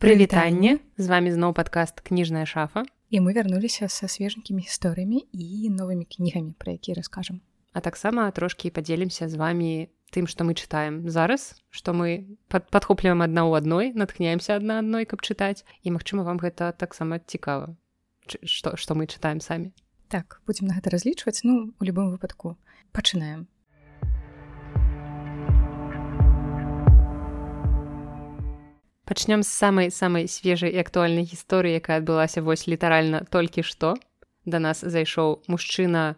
Прывітанне з вами зноў падкаст кніжная шафа і мы вярнуліся са свеженькімі гісторыямі і новымі кнігамі пра якія раскажам а таксама трошкі падзелімся з вами тым што мы чытаем зараз што мы пад, падхопліваем адна ў адной натхняемся адна адной каб чытаць і магчыма вам гэта таксама цікава што што мы чытаем самі так будзем на гэта разлічваць. Ну у любым выпадку пачынаем пачнём з самай самай свежай і актуальнай гісторыі якая адбылася вось літаральна толькі што да нас зайшоў мужчына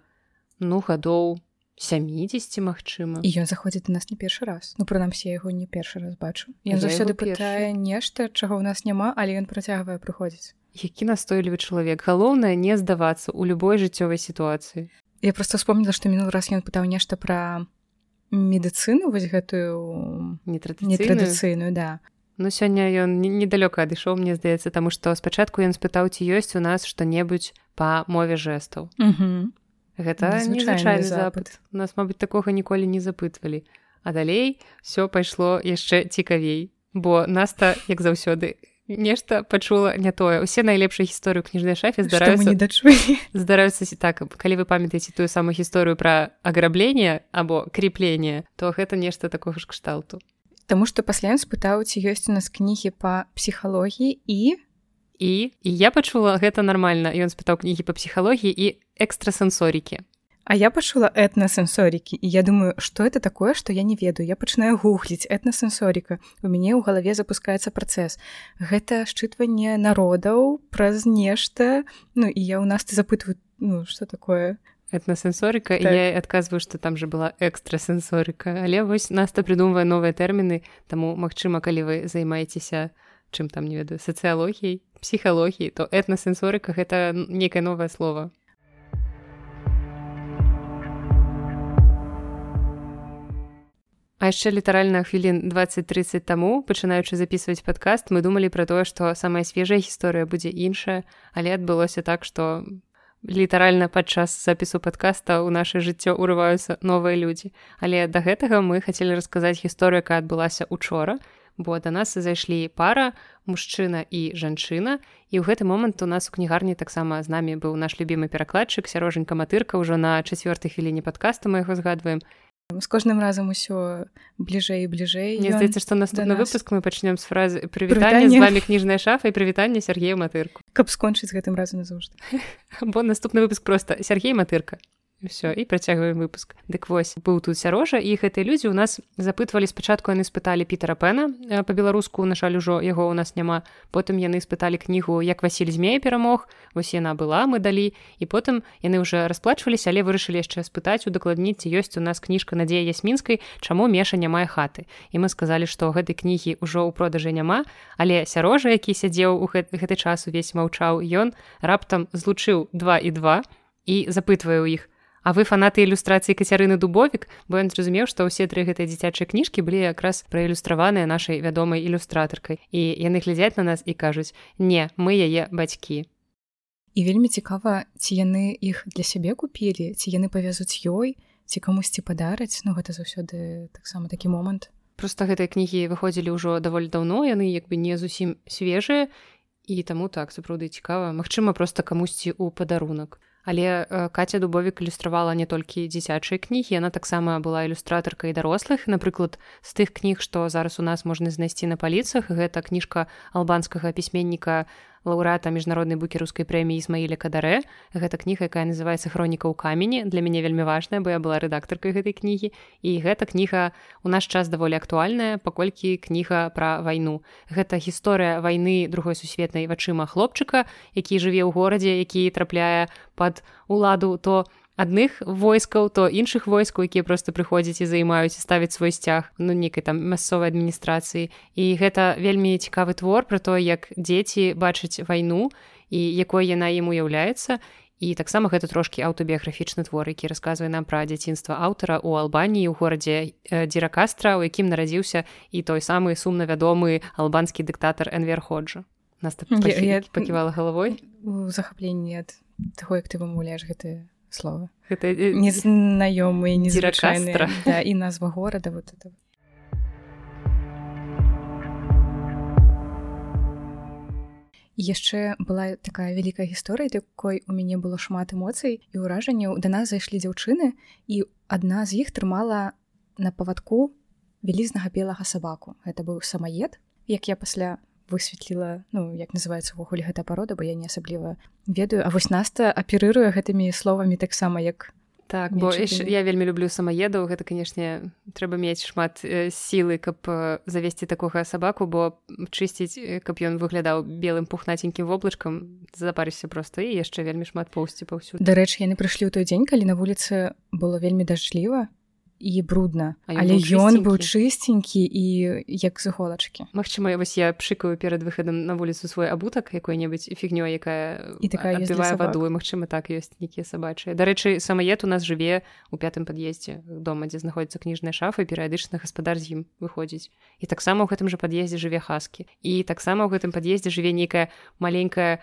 ну гадоў 70 магчыма. І ён заходзіць нас не першы раз. Ну прынамсі яго не першы раз бачу. Ён заўсёды пытае нешта чаго ў нас няма але ён працягвае прыходзіць. Які настойлівы чалавек. Галоўнае не здавацца ў любой жыццёвай сітуацыі. Я просто вспомніла што мінул раз ён пытаў нешта пра медыцыну вось гэтую нетрадыцыйную да Ну сёння ён недалёка адышоў мне здаецца таму што спачатку ён спытаў ці ёсць у нас што-небудзь па мове жэстаў гэта незвычайны запыт. у нас мабыць такога ніколі не запытвалі а далей все пайшло яшчэ цікавей бо наста як заўсёды нешта пачула не тое. Усе найлепшай гісторыю кніжнай шафе здараюцца не дачу здараюцца так калі вы памятаеце тую самую гісторыю пра аграбленне або крепленне то гэта нешта такога ж кшталту Таму што пасля ён спытаў ці ёсць у нас кнігі па псіхалогіі і і і я пачула гэта нармальна ён спытаў кнігі па псіхалогіі і экстрасэнсорікі А я пачула этнасэнсорікі і я думаю што это такое што я не ведаю. Я пачынаю гугліць этнасэнсоріка у мяне ў галаве запускаецца працэс гэта шчытванне народаў праз нешта Ну і я ў нас ты запытваю ну что такое этнасэнсорыка так. я адказваю што там же была экстрасэнсорыка але вось наста прыдумвае новыя тэрміны таму магчыма калі вы займаецеся чым там не ведаю сацыялогіяй псіхалогіі то этнасэнсорыка гэта некае новае слово. А яшчэ літаральна хвілін 20-30 таму пачынаючы записываць падкаст мы думалі пра тое што самая свежая гісторыя будзе іншая але адбылося так што літаральна падчас запісу падкаста ў наше жыццё ўрываюцца новыя людзі. Але да гэтага мы хацелі расказаць гісторыю якая адбылася учора бо да нас зайшлі пара мужчына і жанчына. І ў гэты момант у нас у кнігарні таксама з намі быў наш любімы перакладчык сярожанька матырка ўжо на чацвёртай хвіліне падкаста мы яго згадваем з кожным разам усё бліжэй і бліжэй Мне здаецца што наступны выпуск мы пачнем з фразы прывітання з вами кніжная шафа і прывітанне Сергея матырку каб скончыць гэтым разам назаўжды бо наступны выпуск просто Сергей матырка все і працягваем выпуск. Дык вось быў тут сярожа і гэтыя людзі у нас запытвалі спачатку яны спыталі пітера пена по-беларуску на жаль ужо яго у нас няма. Потым яны спыталі кнігу як Васіль змея перамог вось яна была мы далі. І потым яны уже расплачваліся але вырашылі яшчэ спытаць удакладніць ёсць у нас кніжка надзея ясмінскай чаму меша не мае хаты? І мы сказалі што гэтай кнігі ўжо ў продажы няма але сярожа які сядзеў у гэты, гэты час увесь маўчаў ён раптам злучыў два і два і запытвае ў іх А вы фанаты ілюстрацыі кацярыны дубовік, бо ён зразумеў, што ўсе тры гэтыя дзіцячыя кніжкі былі якраз праілюстраваныя нашай вядомай ілюстратаркай. І яны глядзяць на нас і кажуць: не, мы яе бацькі. І вельмі цікава, ці яны іх для сябе купілі, ці яны павязуць ёй, ці камусьці падараць, ну гэта заўсёды таксама такі момант. Проста гэтыя кнігі выходзілі ўжо даволі даўно, яны як бы не зусім свежыя і таму так сапраўды цікава, Магчыма, проста камусьці ў падарунак. Але Каця дубовік ілюстравала не толькі дзіцячыя кнігі, яна таксама была ілюстратаркай дарослых. Напрыклад, з тых кніг, што зараз у нас можна знайсці на паліцах, гэта кніжка албанскага пісьменніка лаўрэата міжнароднай букерускай прэміі ісмаіля кадарэ гэта кніга якая называется хроніка ў камені для мяне вельмі важная бо я была рэдактаркай гэтай кнігі. І гэта кніга у наш час даволі актуальная паколькі кніга пра вайну. Гэта гісторыя вайны другой сусветнай вачыма хлопчыка які жыве ў горадзе які трапляе под уладу то у адных войскаў то іншых войскаў якія просто прыходзяць і займаюць ставіць свой сцяг ну нейкай там мясцовай адміністрацыі. І гэта вельмі цікавы твор про то як дзеці бачаць вайну і якой яна ім уяўляецца. І таксама гэта трошкі аўтабіяграфічны твор які расказвае нам пра дзяцінства аўтара у албаніі у горадзе дзіракастра у якім нарадзіўся і той самы сумна вядомы албанскі дыктатар энверходжа нас паківала галавой. У захапленні ад таго як ты вымаўляеш гэтыя слова гэта незнаёмыя незвычайныя да, і назва горада вот это яшчэ была такая вялікая гісторыя такой у мяне было шмат эмоцый і ўражанняў да нас зайшлі дзяўчыны і адна з іх трымала на павадку вялізнага белага сабаку. Гэта быў самаед. Як я пасля высветліла ну як называется увогуле гэта парода бо я не асабліва ведаю. А вось наста аперыруе гэтымі словамі таксама як так бо я вельмі люблю самаедаў. Гэта канешне трэба мець шмат э, сілы каб э, завесці такога сабаку бо чысціць э, каб ён выглядаў белым пухнаценькім воблачкам запарыся просто і яшчэ вельмі шмат поўсці паўсюль. Дарэчы яны прыйшлі ў той дзень калі на вуліцы было вельмі дажджліва і брудна. Але ён быў чысценькі і як з іголачкі Мачыма вось я пшыкаю перад выхадам на вуліцу свой абутак якой-небудзь фігнё якая і такая адбівае ваду. Мачыма так ёсць нейкія сабачыя. Дарэчы самаед у нас жыве у пятым пад'ездзе дома дзе знаходзіцца кніжная шафа перыядычна гаспадар з ім выходзіць. І таксама ў гэтым жа пад'ездзе жыве хаскі і таксама ў гэтым пад'ездзе жыве нейкая маленькая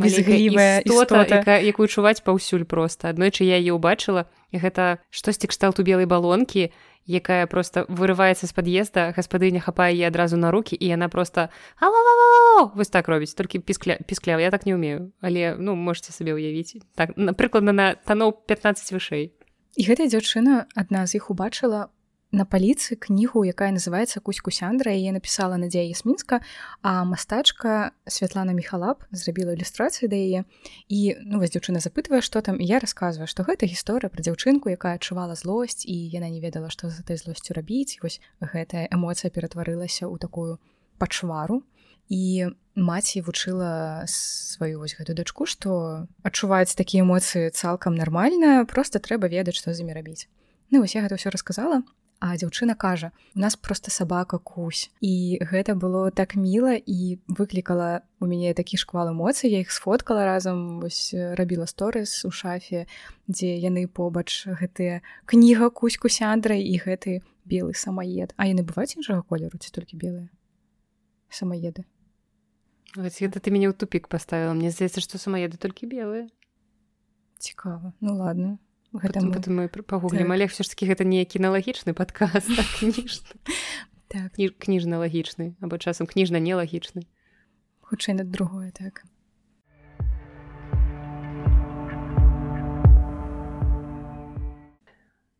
безглівая істота, якая, якую чуваць паўсюль просто аднойчы я яе ўбачыла гэта штосьці кшталту белай балонкі якая просто вырываецца з пад'езда гаспадыня хапае яе адразу на руки і яна просто вось так робіць толькі піскля піскляў я так не умею але ну можете сабе ўявіць так напрыкладна на таноў 15 вышэй і гэтая дзяўчына адна з іх убачыла на паліцы кнігу якая называется кузьку сяндра яе написала надзея есмінска а мастачка Святлана михалап зрабіла ілюстрацыю да яе. І ну вас дзяўчына запытвае что там я рассказываю что гэта гісторыя про дзяўчынку якая адчувала злосць і яна не ведала што за этой злосцю рабіць. Вось гэтая эмоцыя ператварылася ў такую пачвару. І маці вучыла сваю вось гэту дачку што адчуваюць такія эмоцыі цалкам нармальна просто трэба ведаць што з імі рабіць. Ну вось я гэта ўсё расказала А дзяўчына кажа у нас просто сабака кусь і гэта было так міла і выклікала у мяне такі шквал эмоцый. Я іх сфоткала разам вось рабіла сторыс у шафе дзе яны побач гэтыя кніга кузьку сяндрай і гэты белы самаед. А яны бываюць іншага колеру ці толькі белыя? Самаеды. Гэта ты мяне ў тупік паставіла. Мне здаецца што самаеды толькі белыя. Цікава. Ну ладно гэта мы, мы пагуглім так. але все ж таки гэта не кіналагічны падказ так, кніжны так. кніжна-лагічны або часам кніжна нелагічны хутчэй над другое так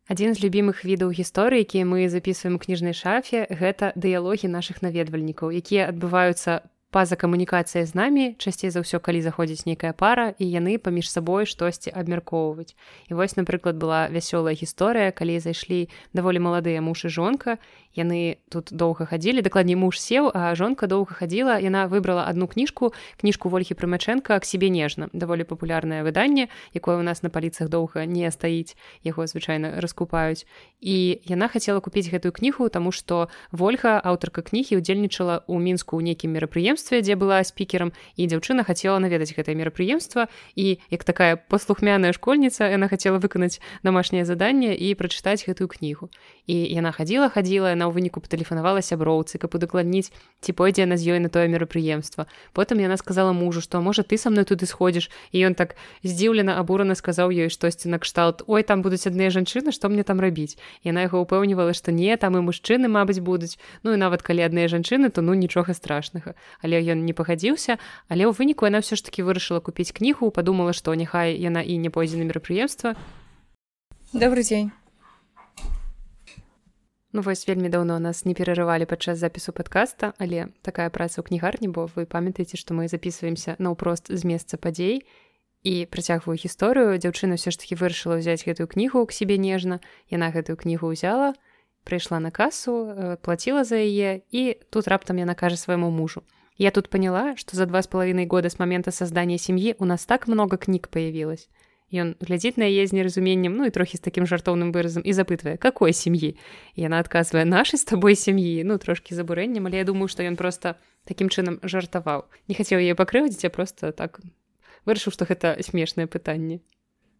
Адзін з любімых відаў гісторыі, якія мы записываем у кніжнай шафе, гэта дыялогі нашых наведвальнікаў, якія адбываюцца па-за камунікацыя з намі часцей за ўсё калі заходзіць нейкая пара і яны паміж сабой штосьці абмяркоўваць і вось напрыклад была вясёлая гісторыя калі зайшлі даволі маладыя муж і жонка. Яны тут доўга хадзілі дакладней муж сеў а жонка доўга хадзіла яна выбрала одну кніжку кніжку ольхі прымачэнка к себе нежна даволі папулярнае выданне якое у нас на паліцах доўга не стаіць. Яго звычайна раскупаюць. І яна хацела купіць гэтую кнігу тому что ольга аўтарка кнігі удзельнічала ў мінску ў нейкім мерапрыемстве дзе была спікерам і дзяўчына хацела наведаць гэтае мерапрыемства і як такая паслухмяная школьніца яна хацела выканаць домашняе заданне і прачытаць гэтую кнігу і яна хадзіла хадзіла яна ў выніку патэлефанавала сяброўцы каб удакладніць ці пойдзе яна з ёй на тое мерапрыемства потым яна сказала мужу што можа ты са мной туды сходзіш і ён так здзіўлена абурана сказаў ёй штосьці накшталт ой там будуць адныя жанчыны што мне там рабіць яна яго ўпэўнівала што не там і мужчыны мабыць будуць ну і нават калі адныя жанчыны то ну нічога страшнага але ён не пагадзіўся але ў выніку яна ўсё ж таки вырашыла купіць кнігу падумала што няхай яна і не пойдзе на мерапрыемства добрый дзень Ну вось вельмі даўно нас не перарывалі падчас запісу падкаста, але такая праца ў кнігарні, бо вы памятаеце, што мы записываемся наўпрост з месца падзей і працягваю гісторыю. дзяўчына ўсё ж таки вырашыла ўзяць гэтую кнігу к сябе нежна. Яна гэтую кнігу ўзяла, прыйшла на касу, плаціла за яе і тут раптам яна кажа свайму мужу. Я тут поняла, што за два з палавінай года з момента создания сям'і у нас так много кніг появилось. Ён глядзіць на яе з неразуменнем ну і трохі з такім жартоўным выразам і запытвае какой сям'і яна адказвае нашай з табой сям'і ну трошки забурэннем але я думаю што ён просто такім чынам жартаваў не хацеў яе пакрыўдзіць а просто так вырашыў што гэта смешнае пытанне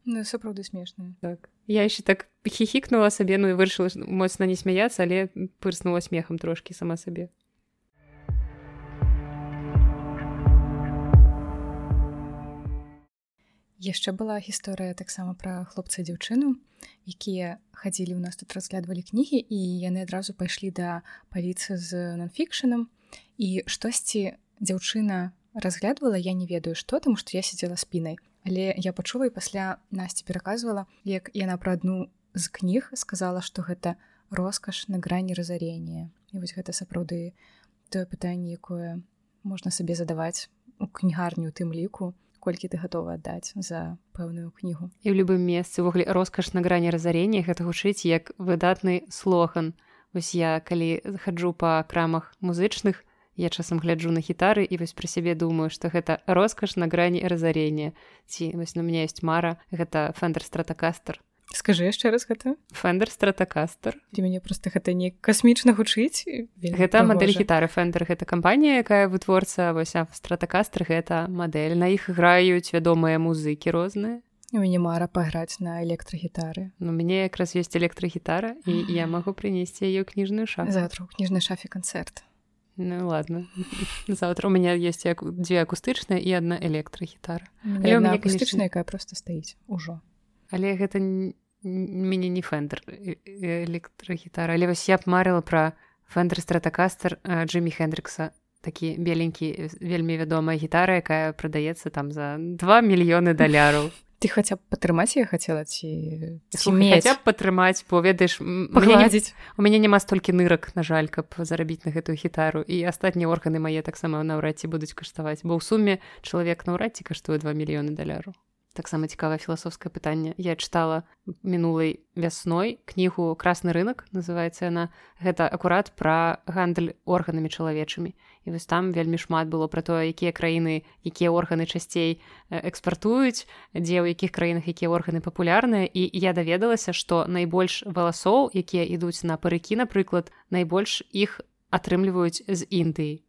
ну, сапраўды смешна так. Я яшчэ так хихікнула сабе ну і вырашыла моцна не смяяцца але пырснула смехам трошки сама сабе яшчэ была гісторыя таксама пра хлопца дзяўчыну якія хадзілі ў нас тут разглядвалі кнігі і яны адразу пайшлі да паліцы з нонфікшаном і штосьці дзяўчына разглядвала я не ведаю што таму што я сидзела спінай. Але я пачула і пасля насці пераказвала як яна пра адну з кніг сказала што гэта роскаш на грані разарення і вось гэта сапраўды тое пытанне якое можна сабе задаваць у кнігарню тым ліку колькі ты гатова аддаць за пэўную кнігу. І ў любым месцы ўвогуле роскаш на грані разарення гэта гучыць як выдатны слоган. Вось я калі заходжу па крамах музычных я часам гляджу на гітары і вось пра сябе думаю што гэта роскаш на грані разарення ці вось на меня есть мара гэта фэндер стратакастер скажи яшчэ раз гэта. Фэндер стратакастер для мяне просто гэта не касмічна гучыць гэта мадэль гітары фэндер гэта кампанія якая вытворца вось стратакастер гэта мадэль. На іх граюць вядомыя музыкі розныя. У мяне мара паграць на электрагітары. Ну мяне якраз ёсць электрагітара і я магу прынесці яе кніжную ша завтра кніжнай шафе канцэрт. Ну ладно. Завтра у меня есть дзве акустычная і одна электрагітара акустычная якая просто стаіць ужо але гэта мяне не фэндер электрагітара. Але вось я б марыла пра фэндер стратакастер Джиммі хендрикса такі беленькі вельмі вядомая гітара якая прадаецца там за 2 мільёны даляраў. Ты хаця б падтрымаць я хацела ці хаця б падтрымаць бо ведаеш пагладзіць. у мяне няма столькі нырак на жаль каб зарабіць на гэтую гітару. І астатнія органы мае таксама наўрад ці будуць каштаваць бо ў суме чалавек наўрад ці каштуе 2 мільёны даляру таксама цікавае філасофскае пытанне я чытала мінулай вясной кнігу красны рынок называется яна гэта акурат пра гандаль органамі чалавечымі і вось там вельмі шмат было пра тое якія краіны якія органы часцей экспартуюць дзе ў якіх краінах якія органы папулярныя. І я даведалася што найбольш валасоў якія ідуць на парыкі напрыклад найбольш іх атрымліваюць з індыі.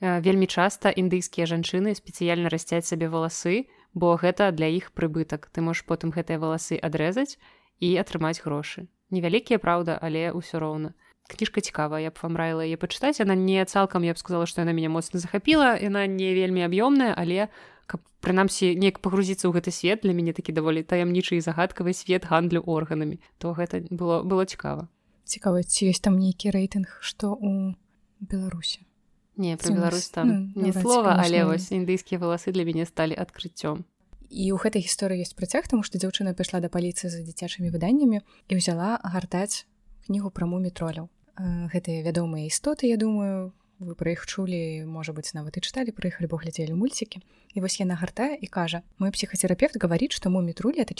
Вельмі часта індыйскія жанчыны спецыяльна расцяць сабе валасы бо гэта для іх прыбытак. Ты можаш потым гэтыя валасы адрэзаць і атрымаць грошы. Невялікія праўда але ўсё роўна. Кніжка цікавая я б вам раіла яе пачытаць. Она не цалкам я б сказала што яна мяне моцна захапіла. Яна не вельмі аб'ёмная але каб прынамсі неяк пагрузіцца ў гэты свет для мяне такі даволі таямнічы і загадкавы свет гандлю органамі то гэта было было цікава. Цікава ці ёсць там нейкі рэйтынг што у беларусі Не пра Беларусь там ну, не слова, але вось індыйскія валасы для мяне сталі адкрыццём. І ў гэтай гісторыі ёсць працяг, таму што дзяўчына пайшла да паліцыі за дзіцячымі выданнямі і ўзяла гартаць кнігу пра мумітроляў. Гэтыя вядомыя істоты, я думаю, вы пра іх чулі, можа быць, нават і чыталі, прыехалі бо глядзелі мульцікі. І вось яна гартае і кажа: мой псіхацерапевт гаварыць, што мумітрулі это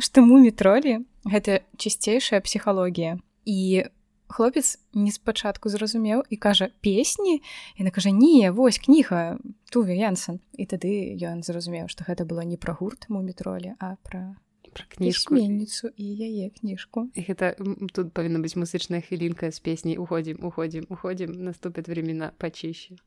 што мумітролі гэта чысцейшая псіхалогія і хлопец не спачатку зразумеў і кажа песні? І на кажа не вось кніга туве янсан і тады ён зразумеў што гэта было не пра гурт му метролі а пра кніжкуменніцу і яе кніжку. І гэта тут павінна быць музычная хвілінка з песняй уходзім уходзім уходзім наступят времена пачыще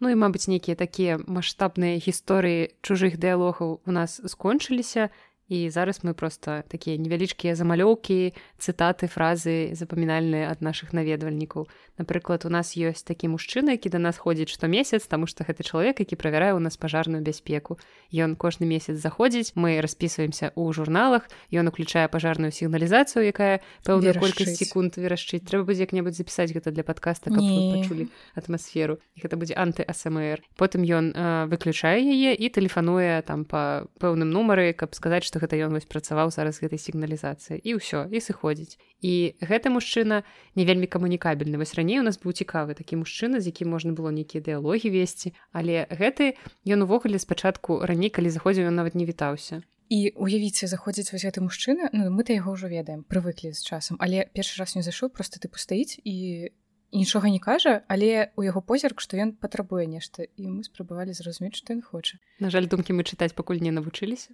Ну і мабыць нейкія такія маштабныя гісторыі чужых дыялогаў у нас скончыліся і зараз мы просто такія невялічкія замалёўкі цытаты фразы запамінальныя ад наших наведвальнікаў напрыклад у нас ёсць такі мужчына які да нас ходзіць штомесяц таму што гэты чалавек які правярае у нас пажарную бяспеку ён кожны месяц заходзіць мы распісваемся ў журналах ён уключае пажарную сігналізацыю якая пэўная колькасць секунд верашчыць трэба будзе як-небудзь запісаць гэта для подкаста пачулі атмасферу і гэта будзе анты асмр потым ён выключае яе і тэлефануе там по пэўным нумары каб сказаць што што гэта ён вось працаваў зараз гэтай сігналізацыі і ўсё і сыходзіць. І гэты мужчына не вельмі камунікабельны. Вось раней у нас быў цікавы такі мужчына з якім можна было нейкія дыялогі весці але гэты ён увогуле спачатку раней калі заходзіў ён нават не вітаўся. І уявіце заходзіць вось гэты мужчына ну, мы-то яго ўжо ведаем прывыклі з часам але першы раз не зайшоў просто ты пастаіць і нічога не кажа але у яго позірк што ён патрабуе нешта і мы спрабавалі зразумець што ён хоча. На жаль думкі мы чытаць пакуль не навучыліся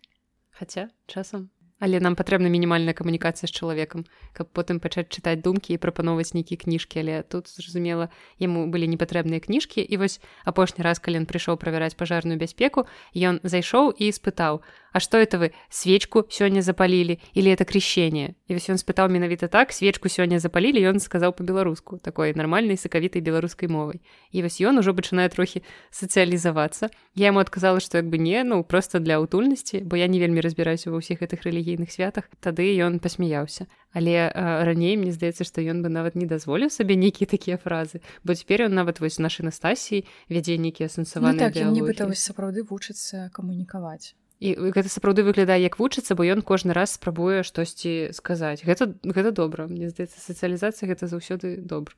хаця часам але нам патрэбна мінімальная камунікацыя з чалавекам каб потым пачаць чытаць думкі і прапановаць нейкія кніжкі. Але тут зразумела яму былі непатрэбныя кніжкі. І вось апошні раз калі ён прыйшоў правяраць пажарную бяспеку ён зайшоў і спытаў А что это вы свечку сёння запалілі или это крещение? І вось ён спытаў менавіта так свечку сёння запалілі? Ён сказаў по-беларуску такой нармальнай сакавітай беларускай мовай. І вось ён ужо пачынае трохі сацыялізавацца. Я ему адказала что як бы не ну просто для утульнасці бо я не вельмі разбіраюся ва ўсіх гэтых рэлігій рэлігійных святах тады ён пасмяяўся. Але раней мне здаецца што ён бы нават не дазволіў сабе нейкія такія фразы. Бо цяпер ён нават вось нашай настасіі вядзе нейкія сэнсаваны ну, так, нібыта сапраўды вучыцца камунікаваць. І гэта сапраўды выглядае як вучыцца бо ён кожны раз спрабуе штосьці сказаць. Гэта гэта добра. Мне здаецца сацыялізацыя гэта заўсёды добра.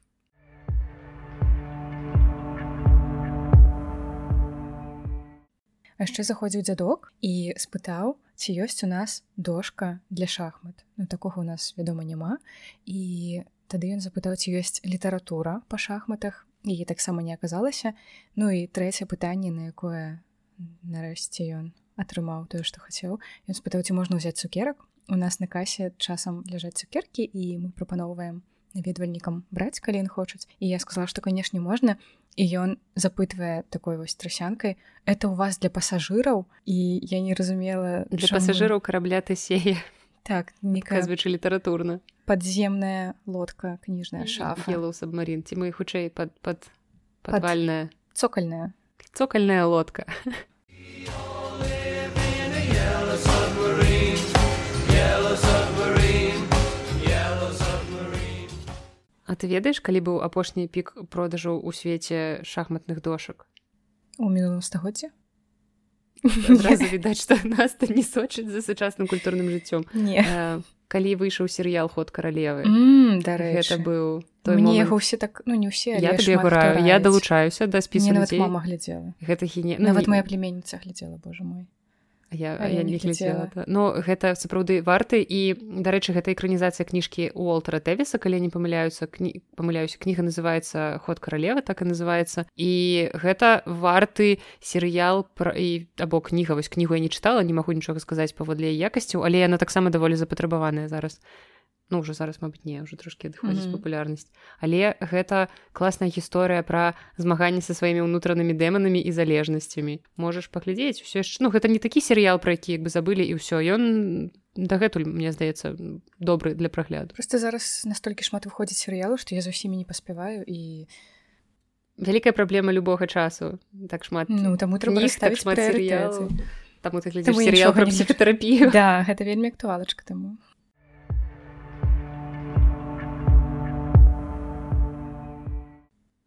Яшчэ заходзіў дзядок і спытаў ці ёсць у нас дошка для шахмат. Ну такога у нас вядома няма і тады ён запытаў ці ёсць літаратура па шахматах і таксама не аказалася ну і трэцяе пытанне на якое нарэшце ён атрымаў тое што хацеў ён спытаў ці можна ўзяць цукерак у нас на касе часам ляжаць цукеркі і мы прапаноўваем наведвальнікам браць калі ён хочуць. І я сказала што канешне можна. І ён запытвае такой вось трасянкай это у вас для пасажыраў? І я не разумела для чаму... пасажыраў карабля тысея так неказвычы літаратурна. подземная лодка кніжная шафа. Сабмарин ці мы хутчэй под под падвальная? цокальная. Цокальная лодка А ты ведаеш, калі быў апошні пік продажаў у свеце шахматных дошак? У мінулым стагоддзе? відаць, што нас не сочыць за сучасным культурным жыццём. Не. Калі выйшаў серыял ход каралевы гэта быў яго ўсе так ну не ўсе я табе гураю я далучаюся да спісу мама глядзела гэта хіне нават моя племенніца глядзела Боже мой я, я не глядзела да. но гэта сапраўды варты. І дарэчы гэта экранізацыя кніжкі уолтера тэвіса калі не памыляюцца кні... памыляюся кніга называется ход каралевы так і называется і гэта варты серыял пра і або кніга вось кнігу я не чытала не магу нічога сказаць паводле якасцю але яна таксама даволі запатрабаваная зараз ну уже зараз мабыць не уже трошки адыходзіць mm -hmm. папулярнасць але гэта класная гісторыя пра змаганне са сваімі ўнутранымі дэманамі і залежнасцямі. Можаш паглядзець все яшчэ ну гэта не такі серыял про які як бы забылі і ўсё. Ён дагэтуль мне здаецца добры для прагляду. Просто зараз настолькі шмат выходзіць серыялу што я з усімі не паспяваю і вялікая праблема любога часу. Так шмат ну таму трэба так шмат серыялу таму ты глядзіш серыял пра псіхатэрапію. Да гэта вельмі актуалачка таму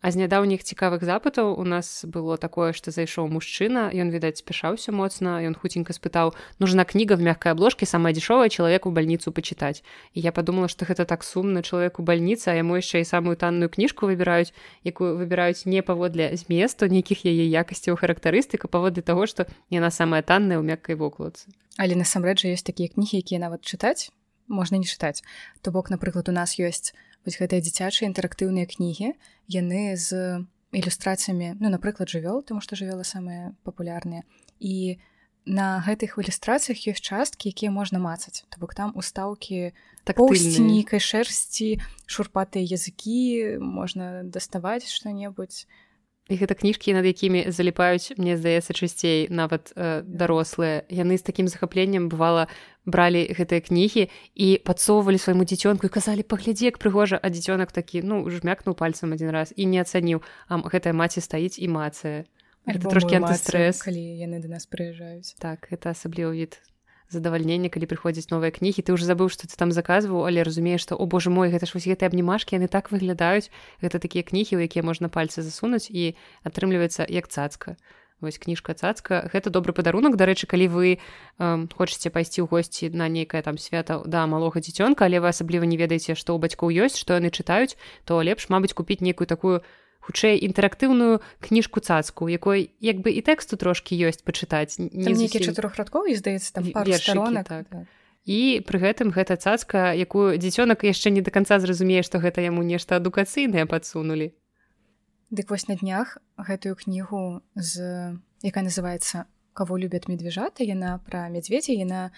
А з нядаўніх цікавых запытаў у нас было такое, што зайшоў мужчына, ён відаць спяшаўся моцна, ён хуценька спытаў нужна кніга в мягкой обложке самая дзешовая чалавек у больніцу пачытаць. І я подумала, што гэта так сумна чалавек у больніцы, а яму яшчэ і самую танную кніжку выбіраюць, якую выбіраюць не паводле зместу нейкіх яе якасцяў характарыстыка паводле таго, што яна самая танная ў мяккай вокладцы. Але насамрэч ёсць такія кнігі, якія нават чытаць можна не чытаць. То бок, напрыклад, у нас ёсць вось гэтыя дзіцячыя інтэрактыўныя кнігі яны з ілюстрацыямі ну напрыклад жывёл тому што жывёла самыя папулярныя і на гэтых ілюстрацыях ёсць часткі якія можна мацаць. То бок там устаўкі так нейкай шэрсці шурпатыя языкі можна даставаць што-небудзь гэта кніжкі над якімі заліпаюць мне здаецца часцей нават э, дарослыя яны з такім захапленнем бывала бралі гэтыя кнігі і падсоўвалі свайму дзіцёнку і казалі паглядзі як прыгожа а дзіцёнак такі ну жмякнуў пальцам адзін раз і не ацаніў. А гэтая маці стаіць і мацыя трошки антыстрэс. калі яны да нас прыязджаюць. Так это асаблівы від задавальнення калі прыходзяць новыя кнігі ты уже забыў што ты там заказваў але разумееш што о боже мой гэта ж вось гэтыя абнімашкі яны так выглядаюць гэта такія кнігі у якія можна пальцы засунуць і атрымліваецца як цацка. Вось кніжка цацка гэта добры падарунак дарэчы калі вы э, хочаце пайсці ў госці на нейкае там свята да малога дзіцёнка але вы асабліва не ведаеце што ў бацькоў ёсць што яны чытаюць то лепш мабыць купіць нейкую такую хутчэй інтэрактыўную кніжку цацку якой як бы і тэксту трошкі ёсць пачытаць нейкі чатырохрадкоў і здаецца там вершаронак так. так. і пры гэтым гэта цацка якую дзіцёнак яшчэ не до конца зразумее што гэта яму нешта адукацыйнае падсунулі Дык вось на днях гэтую кнігу з якая называется кого любят медвежата яна пра мядзведзя яна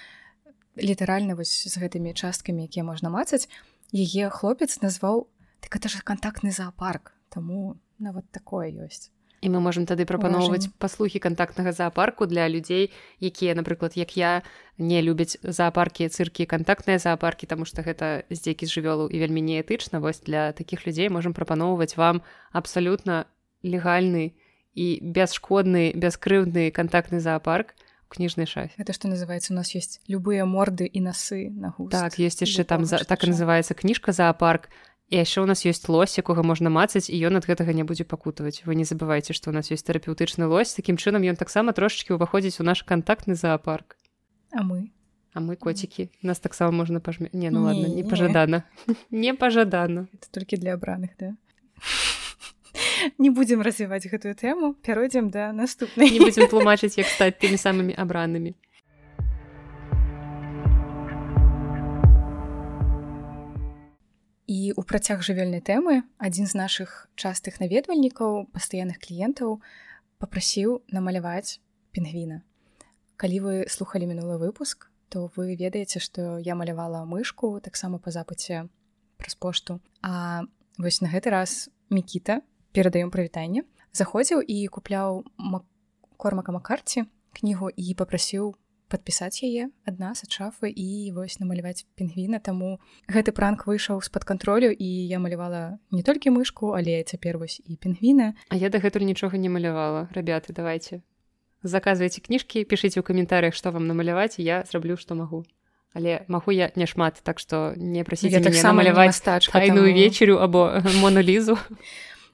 літаральна вось з гэтымі часткамі якія можна мацаць яе хлопец назваў так это ж кантактны зоапарк Таму нават такое ёсць. І мы можемм тады прапаноўваць паслухі кантактнага зоапарку для людзей, якія, напрыклад, як я не любяць зоапаркі, цыркі, кантактныя зоапаркі, таму што гэта здзекі з жывёлу і вельмі неэтычна. Вось для такіх людзей можемм прапаноўваць вам абсалютна легальны і бясшкодны, бяскрыўдны кантактны зоапарк кніжнай шафе это что называется у нас есть любыя морды і насы на густ. так есть яшчэ там за, так называется кніжка зоапарк і яшчэ у нас ёсць лось якога можна мацаць і ён ад гэтага не будзе пакутаваць. Вы не забывайце што у нас ёсць тэрапеўтычны лось. Такім чынам ён таксама трошачки ўваходзіць у наш кантактны зоапарк а мы? А мы коцікі. Нас таксама можна пажме не ну Не, ладно не. не. пажадана. Не пажадана. Это толькі для абраных да? Не будзем развіваць гэтую тэму пяройдзем да наступнай. Не будзем тлумачыць як стаць тымі самымі абранымі І у працяг жывёльнай тэмы адзін з нашых частых наведвальнікаў пастаянных кліентаў попрасіў намаляваць пінгвіна. Калі вы слухалі мінулы выпуск, то вы ведаеце, што я малявала мышку таксама па запыце праз пошту. А вось на гэты раз мікіта перадаём прывітанне заходзіў і купляў ма- кормака макарці кнігу і попрасіў падпісаць яе ад нас ад шафы і вось намаляваць пінгвіна. Таму гэты пранк выйшаў з-пад кантролю і я малявала не толькі мышку але цяпер вось і пінгвіна. А я дагэтуль нічога не малявала. Ребята давайте заказвайце кніжкі пішыце ў каментарях што вам намаляваць я зраблю што магу. Але магу я няшмат так што не прасіце я таксама намаляваць мастачка тайную таму- вечерю або монолізу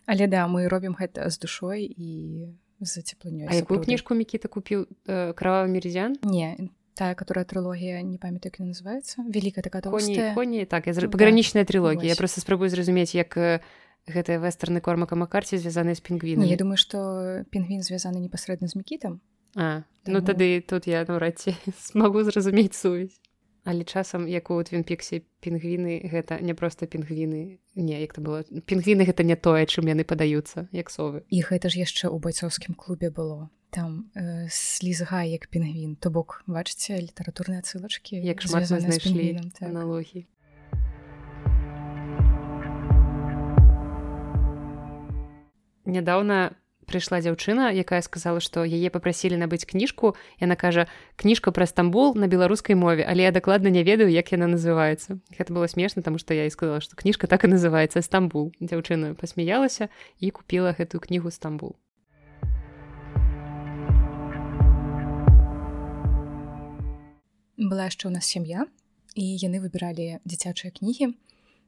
але да мы робім гэта з душой і за цеплынёй А якую кніжку мікіта купіў? Э, крававы мерзян не тая которая трылогія не памятаю як называется великая такая коні коні так я Да. пагранічная трилогія я просто спрабую зразумець як э, гэтыя вестерны кормака макарці звязаныя з не, пінгвінамі я думаю что пінгвін звязаны непасрэдна з мікітам А, ну Таму- тады тут я наўрад ці смогу зразумець сувязь але часам як у твинпіксе пінгвіны гэта не проста пінгвіны. Не як то было пінгвіны гэта не тое чым яны падаюцца як совы. І гэта ж яшчэ ў байцоўскім клубе было. Там э, слізгай як пінгвін. То бок бачыце літаратурныя цылачкі як шмат знайшлі так. аналогіі нядаўна прыйшла дзяўчына якая сказала што яе попрасілі набыць кніжку яна кажа кніжка пра стамбул на беларускай мове але я дакладна не ведаю як яна называецца гэта было смешна таму што я і сказала што кніжка так і называецца стамбул дзяўчына пасмяялася і купіла гэтую кнігу стамбул была яшчэ ў нас сям'я і яны выбіралі дзіцячыя кнігі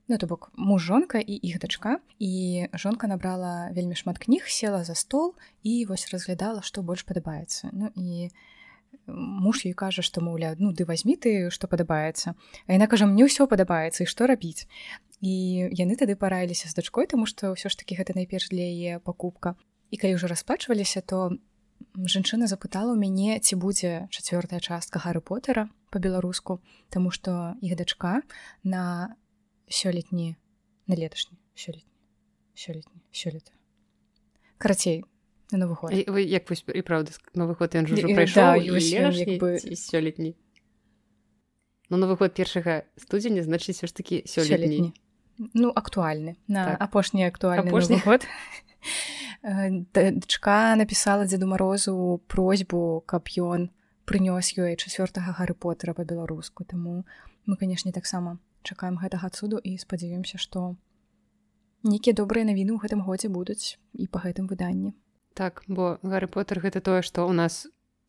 ну то бок муж жонка і іх дачка і жонка набрала вельмі шмат кніг села за стол і вось разглядала што больш падабаецца ну і муж ёй кажа што маўляў ну ты возьми ты што падабаецца а яна кажа мне ўсё падабаецца і што рабіць і яны тады параіліся з дачкой тому што ўсё ж такі гэта найперш для яе пакупка. І калі ўжо расплачваліся то жанчына запытала ў мяне ці будзе чацвёртая частка гары потера по-беларуску тому что іх дачка на сёлетні на леташні сёлетні сёлетні сёлета карацей на новы год. Вы як вось і правда новы год ён прайшоў сёлетні Ну новы год першага студзеня значыць все ж такі сёлетні ну актуальны на Так. апошні актуальны Апошні. Год. Э, да- дачка напісала дзеду марозу просьбу каб ён прынёс ёй чацвёртага гары потера по-беларуску. Таму мы канешне таксама чакаем гэтага цуду і спадзяёмся што нейкія добрыя навіны ў гэтым годзе будуць і па гэтым выданні. Так бо Гарры Поттер гэта тое што ў нас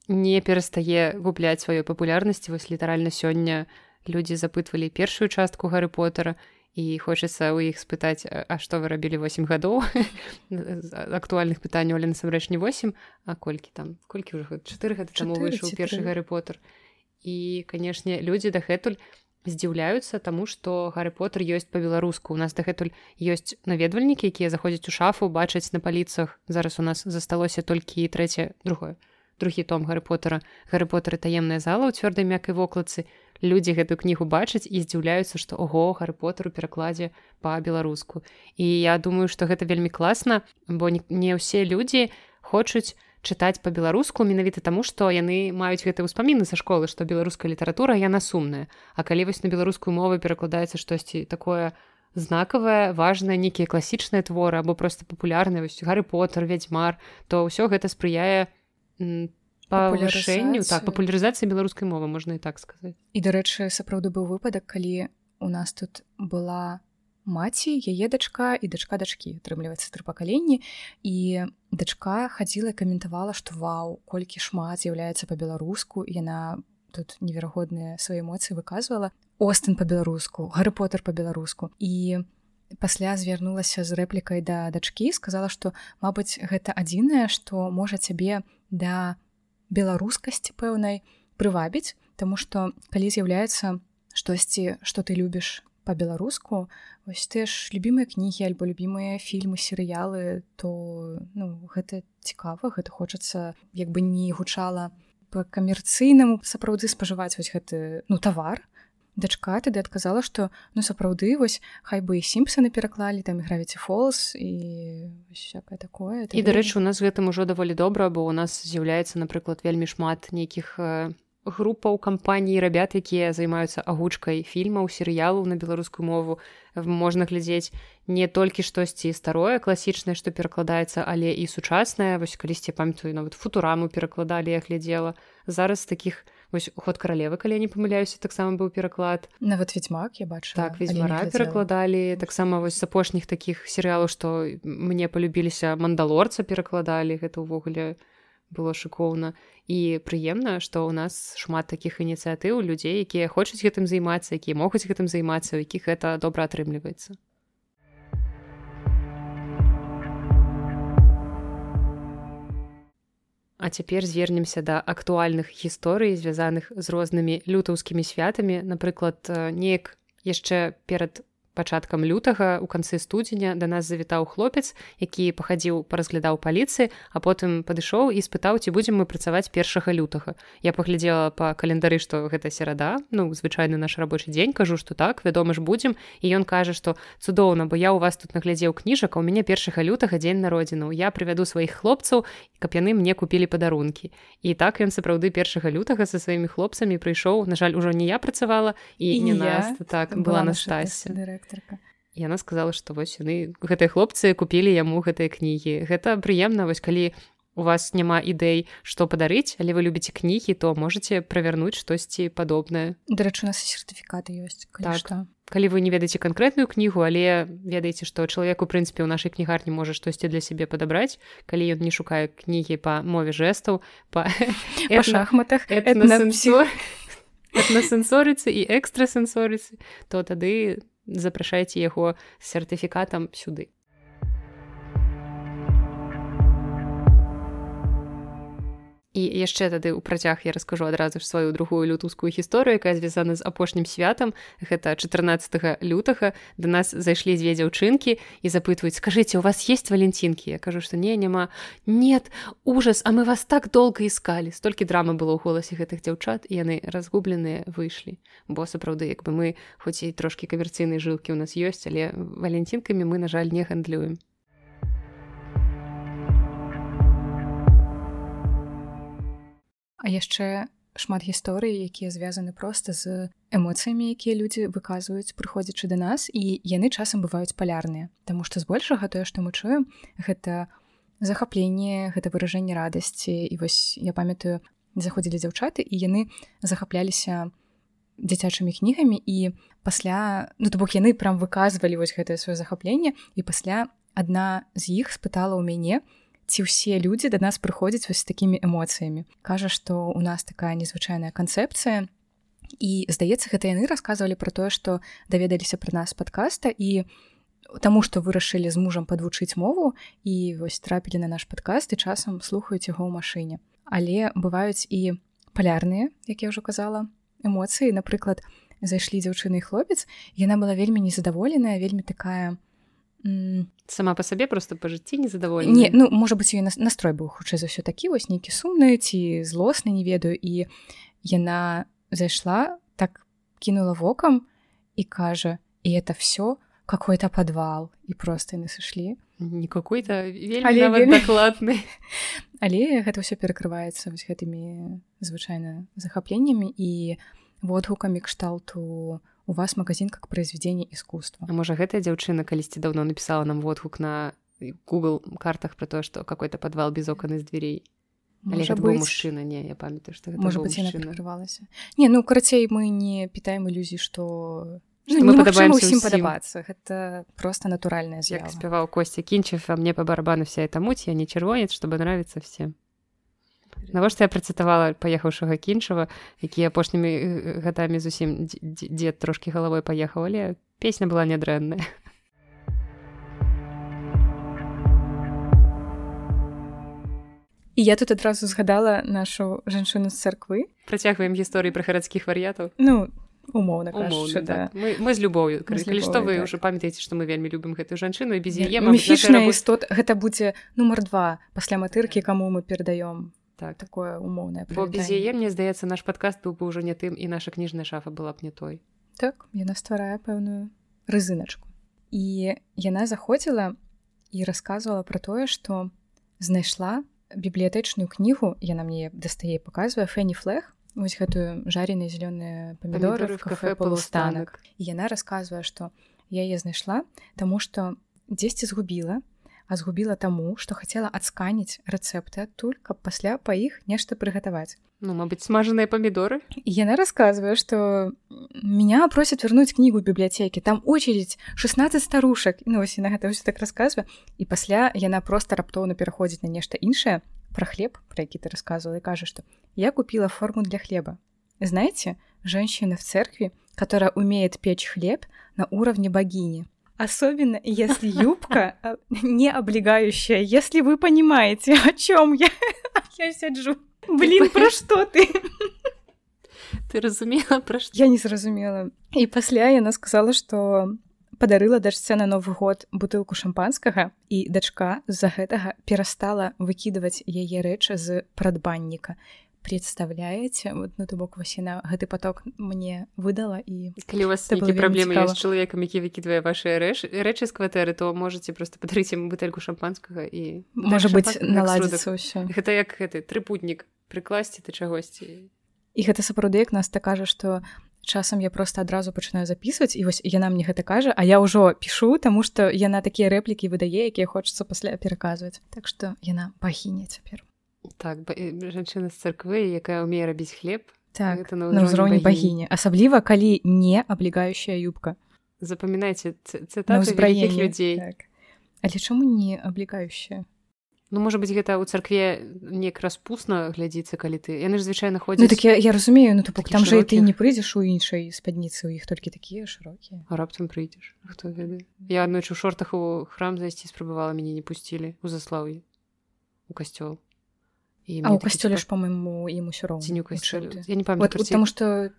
не перастае губляць сваёй папулярнасці. Вось літаральна сёння людзі запытвалі першую частку Гарры Поттера і хочацца ў іх спытаць а што вы рабілі 8 гадоў? Актуальных пытанняў але насамрэч не 8 а колькі там колькі ўжо 4 гады таму Чатыры выйшаў першы тры. Гарры Поттер і канешне людзі дагэтуль здзіўляюцца таму што Гарры Поттер ёсць па-беларуску у нас дагэтуль ёсць наведвальнікі якія заходзяць у шафу бачаць на паліцах. Зараз у нас засталося толькі трэцяе другое другі том Гарры Поттера Гарры Поттер і таемная зала ў цвёрдай мяккай вокладцы. Людзі гэтую кнігу бачаць і здзіўляюцца што ого Гарры Поттер у перакладзе па-беларуску і я думаю што гэта вельмі класна бо не, ўсе людзі хочуць чытаць па-беларуску менавіта таму што яны маюць гэты ўспаміны са школы што беларуская літаратура яна сумная А калі вось на беларускую мову перакладаецца штосьці такое знакавае важнае нейкія класічныя творы або просто папулярныя вось Гарры Поттер вядзьмар то ўсё гэта спрыяе м, павышэнню Папулярызацыі. так папулярызацыі беларускай мовы можна і так сказаць і дарэчы сапраўды быў выпадак калі у нас тут была маці яе дачка і дачка дачкі атрымліваецца тры пакаленні. І дачка хадзіла каментавала што вау колькі шмат з'яўляецца па-беларуску яна тут неверагодныя свае эмоцыі выказвала. Остын па-беларуску гары потер па-беларуску і пасля звярнулася з рэплікай да дачкі сказала што мабыць гэта адзінае што можа цябе да беларускасці пэўнай прывабіць Таму што калі з'яўляецца штосьці што ты любіш по-беларуску вось ты ж любімыя кнігі альбо любімыя фільмы серыялы то ну гэта цікава гэта хочацца як бы не гучала по камерцыйнаму сапраўды спажываць вось гэты ну тавар. Дачка тады адказала што ну сапраўды вось хай бы і сімпсаны пераклалі там гравіці фолс і всякое такое і дарэчы у нас гэтым ужо даволі добра бо у нас з'яўляецца напрыклад вельмі шмат нейкіх э, групаў кампаній рабят якія займаюцца агучкай фільмаў серыялу на беларускую мову. Можна глядзець не толькі штосьці старое класічнае што перакладаецца але і сучаснае. Вось калісьці памятаю нават футураму перакладалі я глядзела. Зараз таких вось уход каралевы калі не памыляюся таксама быў пераклад. Нават ведьмак я бачу так ведьмара перакладалі. Таксама вось з апошніх таких серыялаў што мне полюбіліся мандалорца перакладалі гэта ўвогуле у было шыкоўна і прыемна што ў нас шмат такіх ініцыятыў людзей якія хочуць гэтым займацца якія могуць гэтым займацца у якіх гэта добра атрымліваецца А цяпер звернемся да актуальных гісторый звязаных з рознымі лютаўскімі святамі напрыклад неяк яшчэ перад пачаткам лютага у канцы студзеня да нас завітаў хлопец які пахадзіў паразглядаў паліцыі а потым падышоў і спытаў ці будзем мы працаваць першага лютага. Я паглядзела по календары што гэта серада ну звычайны наш рабочий дзень кажу што так вядома ж будзем. І ён кажа што цудоўна бо я у вас тут наглядзеў кніжак у мяне першага лютага дзень народзіну. Я прывяду сваіх хлопцаў каб яны мне купілі падарункі. І так ён сапраўды першага лютага са сваімі хлопцамі прыйшоў. На жаль ужо не я працавала і, і не нас так была на шчасце. дырэктор дырэктарка яна сказала што вось яны гэтыя хлопцы купілі яму гэтыя кнігі. Гэта прыемна вось калі у вас няма ідэй што падарыць але вы любіце кнігі то можете правярнуць штосьці падобнае. Дарэчы у нас сертыфікаты ёсць так. што. калі вы не ведаеце канкрэтную кнігу але ведаеце што чалавек у прынцыпе ў нашай кнігарні можа штосьці для сябе падабраць калі ён не шукае кнігі па мове жэстаў па шахматах на сэнсорыцы і экстрасэнсорыцы то тады запрашайце яго сертыфікатам сюды і яшчэ тады ў працяг я раскажу адразу ж сваю другую лютускую гісторыю якая звязана з апошнім святам. Гэта 14 лютага. Да нас зайшлі дзве дзяўчынкі і запытваюць скажитеце у вас есть валенцінкі я кажу что не няма нет ужас а мы вас так долго искали столькі драмы было ў голасе гэтых дзяўчат і яны разгубленыя выйшлі. Бо сапраўды як бы мы хоць і трошки камерцыйнай жылкі у нас ёсць але валенцінкамі мы на жаль не гандлюем А яшчэ шмат гісторый, якія звязаны проста з эмоцыямі, якія людзі выказваюць, прыходзячы да нас і яны часам бываюць палярныя. Таму што збольшага тое, што мы чуем, гэта захапленне, гэта выражэнне радасці. І вось я памятаю, заходзілі дзяўчаты і яны захапляліся дзіцячымі кнігамі і пасля ну то бок яны прям выказвалі вось гэтае сваё захапленне і пасля адна з іх спытала ў мяне, ці ўсе людзі да нас прыходзяць вось такімі эмоцыямі кажа што у нас такая незвычайная канцэпцыя і здаецца гэта яны расказвалі пра тое што даведаліся пра нас падкаста і таму што вырашылі з мужам падвучыць мову і вось трапілі на наш падкаст і часам слухаюць яго ў машыне але бываюць і палярныя як я ўжо казала эмоцыі напрыклад зайшлі дзяўчыны хлопец яна была вельмі незадаволеная вельмі такая сама по сабе просто па жыцці незадаволена не ну можа быть ее настрой быў хутчэй за ўсё такі вось нейкі сумны ці злосны не ведаю. І яна зайшла так кинула вокам і кажа і это все какой-то подвал і просто яны сышлі не какой-то дакладны але гэта ўсё перакрываецца вось гэтымі звычайна захапленнямі і водгукамі кшталту у у вас магазин как произведение искусства. А можа гэтая дзяўчына калісьці давно написала нам водгук на google картах про то что какой-то подвал без окон из дверей? Мужчына не я памятаю что может быть открывалася не ну карацей мы не питаем ілюзій что ну, мы падабаемся ўсім падабацца гэта просто натуральная як спяваў косця кінчев а мне па барабану вся это муть я не чырвонец чтобы нравится всем навошта я працытавала паехаўшага кінчава які апошнімі э, гадамі зусім дзед трошки галавой паехаў але песня была нядрэнная І я тут адразу згадала нашу жанчыну з царквы працягваем гісторыі пра гарадскіх вар'ятаў ну умоўна кажучы, да. так. мы, мы з любоўю калі што вы ўжо так. памятаеце што мы вельмі любім гэтую жанчыну і без яе міфічная істот гэта будзе нумар два пасля матыркі каму мы перадаём так. такое умоўнае бо без яе мне здаецца наш падкаст быў бы ўжо не тым і наша кніжная шафа была б не той. Так яна стварае пэўную рызыначку і яна заходзіла і расказвала пра тое што знайшла бібліятэчную кнігу яна мне дастае паказвае фэні флэх вось гэтую жареные зялёныя памідоры в кафе полустанак і яна расказвае што я яе знайшла таму што дзесьці згубіла а згубіла таму што хацела адсканіць рэцэпты адтуль каб пасля па іх нешта прыгатаваць. Ну мабыць смажаныя памідоры? Яна расказвае што меня просят вернуть кнігу бібліятэкі там очередь 16 старушак ну вось на гэта ўсё так расказвае. І пасля яна просто раптоўна пераходзіць на нешта іншае про хлеб про які ты рассказывала и кажа что я купила форму для хлеба знаете женщина в церкви которая умеет печь хлеб на уровне богини Особенно, если юбка не облегающая. Если вы понимаете, о чем я. Я сяджу. Блин, про что ты? Ты разумела, про что? Я не зразумела. И после она сказала, что падарыла дачце на новы год бутылку шампанскага і дачка з-за гэтага перастала выкідваць яе рэчы з прадбанніка представляете? Вот на ну, то бок васіна гэты поток мне выдала і калі у вас такі праблемы з чалавекам які выкідвае ваши рэч рэчы з кватэры то можете просто падарыць ім бутэльку шампанскага і можа быть наладзіцца ўсё гэта як гэты трыпутнік прыкласці ты чагосьці і гэта сапраўды як нас так кажа што часам я просто адразу пачынаю записываць і вось яна мне гэта кажа а я ўжо пішу таму што яна такія рэплікі выдае якія хочацца пасля пераказваць так што яна пахіне цяпер так жанчына з царквы якая умее рабіць хлеб так на ўзроўні багіні асабліва калі не аблегающая юбка. Запамінайце цытаты людзей так. але чаму не аблегающая Ну можа быть гэта ў царкве неяк распусна глядзіцца калі ты яны ж звычайна ходзі ну, так я, я разумею ну то бок там жа ты не прыйдзеш у іншай спадніцы у іх толькі такія шырокія раптам прыйдзеш хто ведае я аднойчы у шортах у храм зайсці спрабавала мяне не пусцілі у заслаўі у касцёл а у касцёле ж по-моему ім усё роўна не я не памят вот, потому что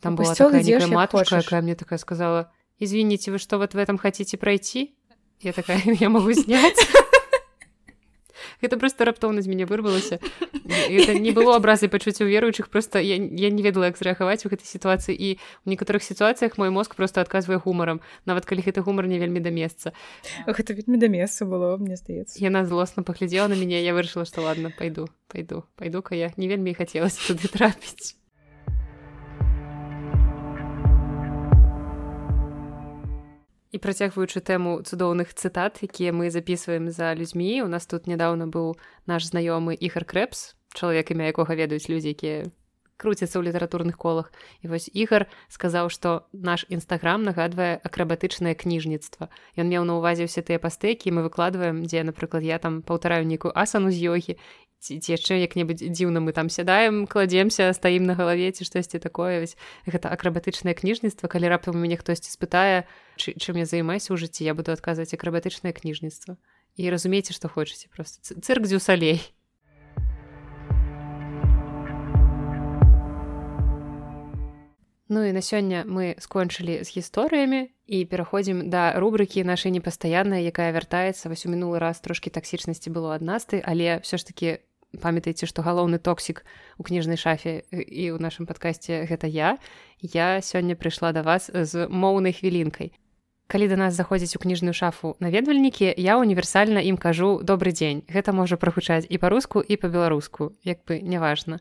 там была такая матушка якая мне такая сказала извините вы что вот в этом хотите пройти? Я такая я могу снять это просто раптоўна з мяне вырвалася это не было абразы пачуцця веруючых просто я, я не ведала як зрэагаваць у гэтай сітуацыі і у некаторых сітуацыях мой мозг просто адказвае гумарам нават калі гэты гумар не вельмі да. Месца гэта вельмі да месца было мне здаецца яна злосна паглядзела на мяне я вырашыла што ладно пайду пайду пайду-ка я. Не вельмі хацелася туды трапіць і працягваючы тэму цудоўных цытат якія мы записываем за людзьмі у нас тут нядаўна быў наш знаёмы ігар крэпс чалавек імя якога ведаюць людзі якія круцяцца ў літаратурных колах. І вось ігар сказаў што наш нстаграм нагадвае акрабатычнае кніжніцтва. Ён меў на увазе ўсе тыя пастэкі мы выкладваем дзе напрыклад я там паўтараю нейкую асану з йогі ці, ці яшчэ як-небудзь дзіўна мы там сядаем кладземся стаім на галаве ці штосьці такое. Вось гэта акрабатычнае кніжніцтва. Калі раптам мяне хтосьці спытае чым я займаюся ў жыцці я буду адказваць акрабатычнае кніжніцтва і разумееце што хочаце просто цырк дзю салей Ну і на сёння мы скончылі з гісторыямі і пераходзім да рубрыкі нашай непастаяннай, якая вяртаецца. Вось у мінулы раз трошкі таксічнасці было ад насты, але ўсё ж таки памятаеце што галоўны токсік у кніжнай шафе і ў нашым падкасці гэта я. Я сёння прыйшла да вас з моўнай хвілінкай. Калі да нас заходзіць у кніжную шафу наведвальнікі я універсальна ім кажу добрый дзень гэта можа прагучаць і па-руску і па-беларуску як бы няважна.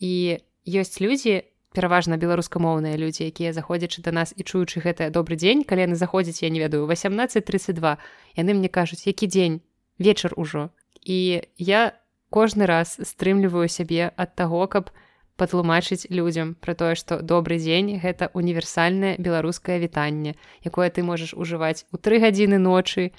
І ёсць людзі пераважна беларускамоўныя людзі якія заходзячы да нас і чуючы гэта добрый дзень калі яны заходзяць я не ведаю 1832 яны мне кажуць які дзень? Вечар ужо. І я кожны раз стрымліваю сябе ад таго каб патлумачыць людзям пра тое што добрый дзень гэта універсальнае беларускае вітанне якое ты можаш ужываць у тры гадзіны ночы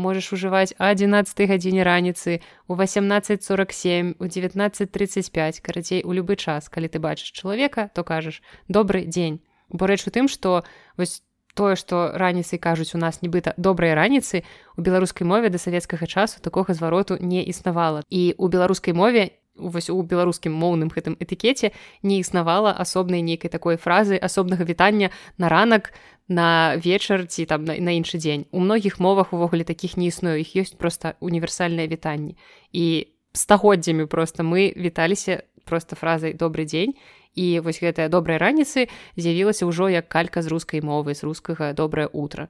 можаш ужываць 11 гадзіне раніцы у 1847 у 1935 карацей у любы час. Калі ты бачыш чалавека то кажаш добрый дзень бо рэч у тым што вось тое што раніцай кажуць у нас нібыта добрыя раніцы у беларускай мове да савецкага часу такога звароту не існавала. І у беларускай мове вось у беларускім моўным гэтым этыкеце не існавала асобнай нейкай такой фразы асобнага вітання на ранак на вечар ці там на, на іншы дзень. У многіх мовах увогуле такіх не існую іх ёсць просто універсальныя вітанні і стагоддзямі просто мы віталіся просто фразай добрый дзень і вось гэтая добрая раніцы з'явілася ўжо як калька з рускай мовы з рускага добрае утро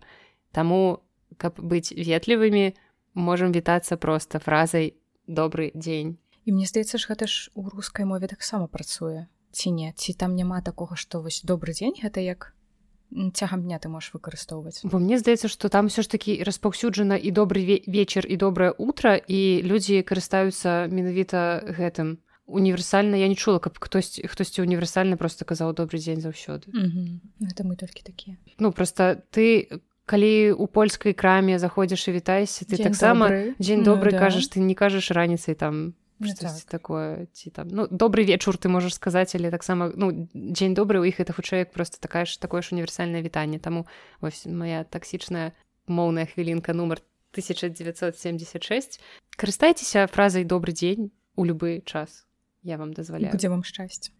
Таму каб быць ветлівымі можемм вітацца просто фразай добрый дзень і мне здаецца ж гэта ж у рускай мове таксама працуе ці не? Ці там няма такога што вось добрый дзень гэта як цягам дня ты можаш выкарыстоўваць? Бо мне здаецца што там все ж такі распаўсюджана і добры вечар і добрае утро і людзі карыстаюцца менавіта гэтым універсальна я не чула каб хтось хтосьці універсальна просто казаў добрый дзень заўсёды это мы толькі такія ну просто ты калі у польскай краме заходзіш і вітайся ты таксама дзень добры ну, да. кажаш ты не кажаш раніцай там так. такое ці там. Ну добрый вечар ты можаш сказаць але таксама ну дзень добры у іх это хутчэй просто такая ж такое ж універсальнае вітанне таму вось моя таксічная моўная хвілінка нумар 1976 карыстайцеся фразай добрый дзень у любы час я вам дазваляю дзе вам шчасце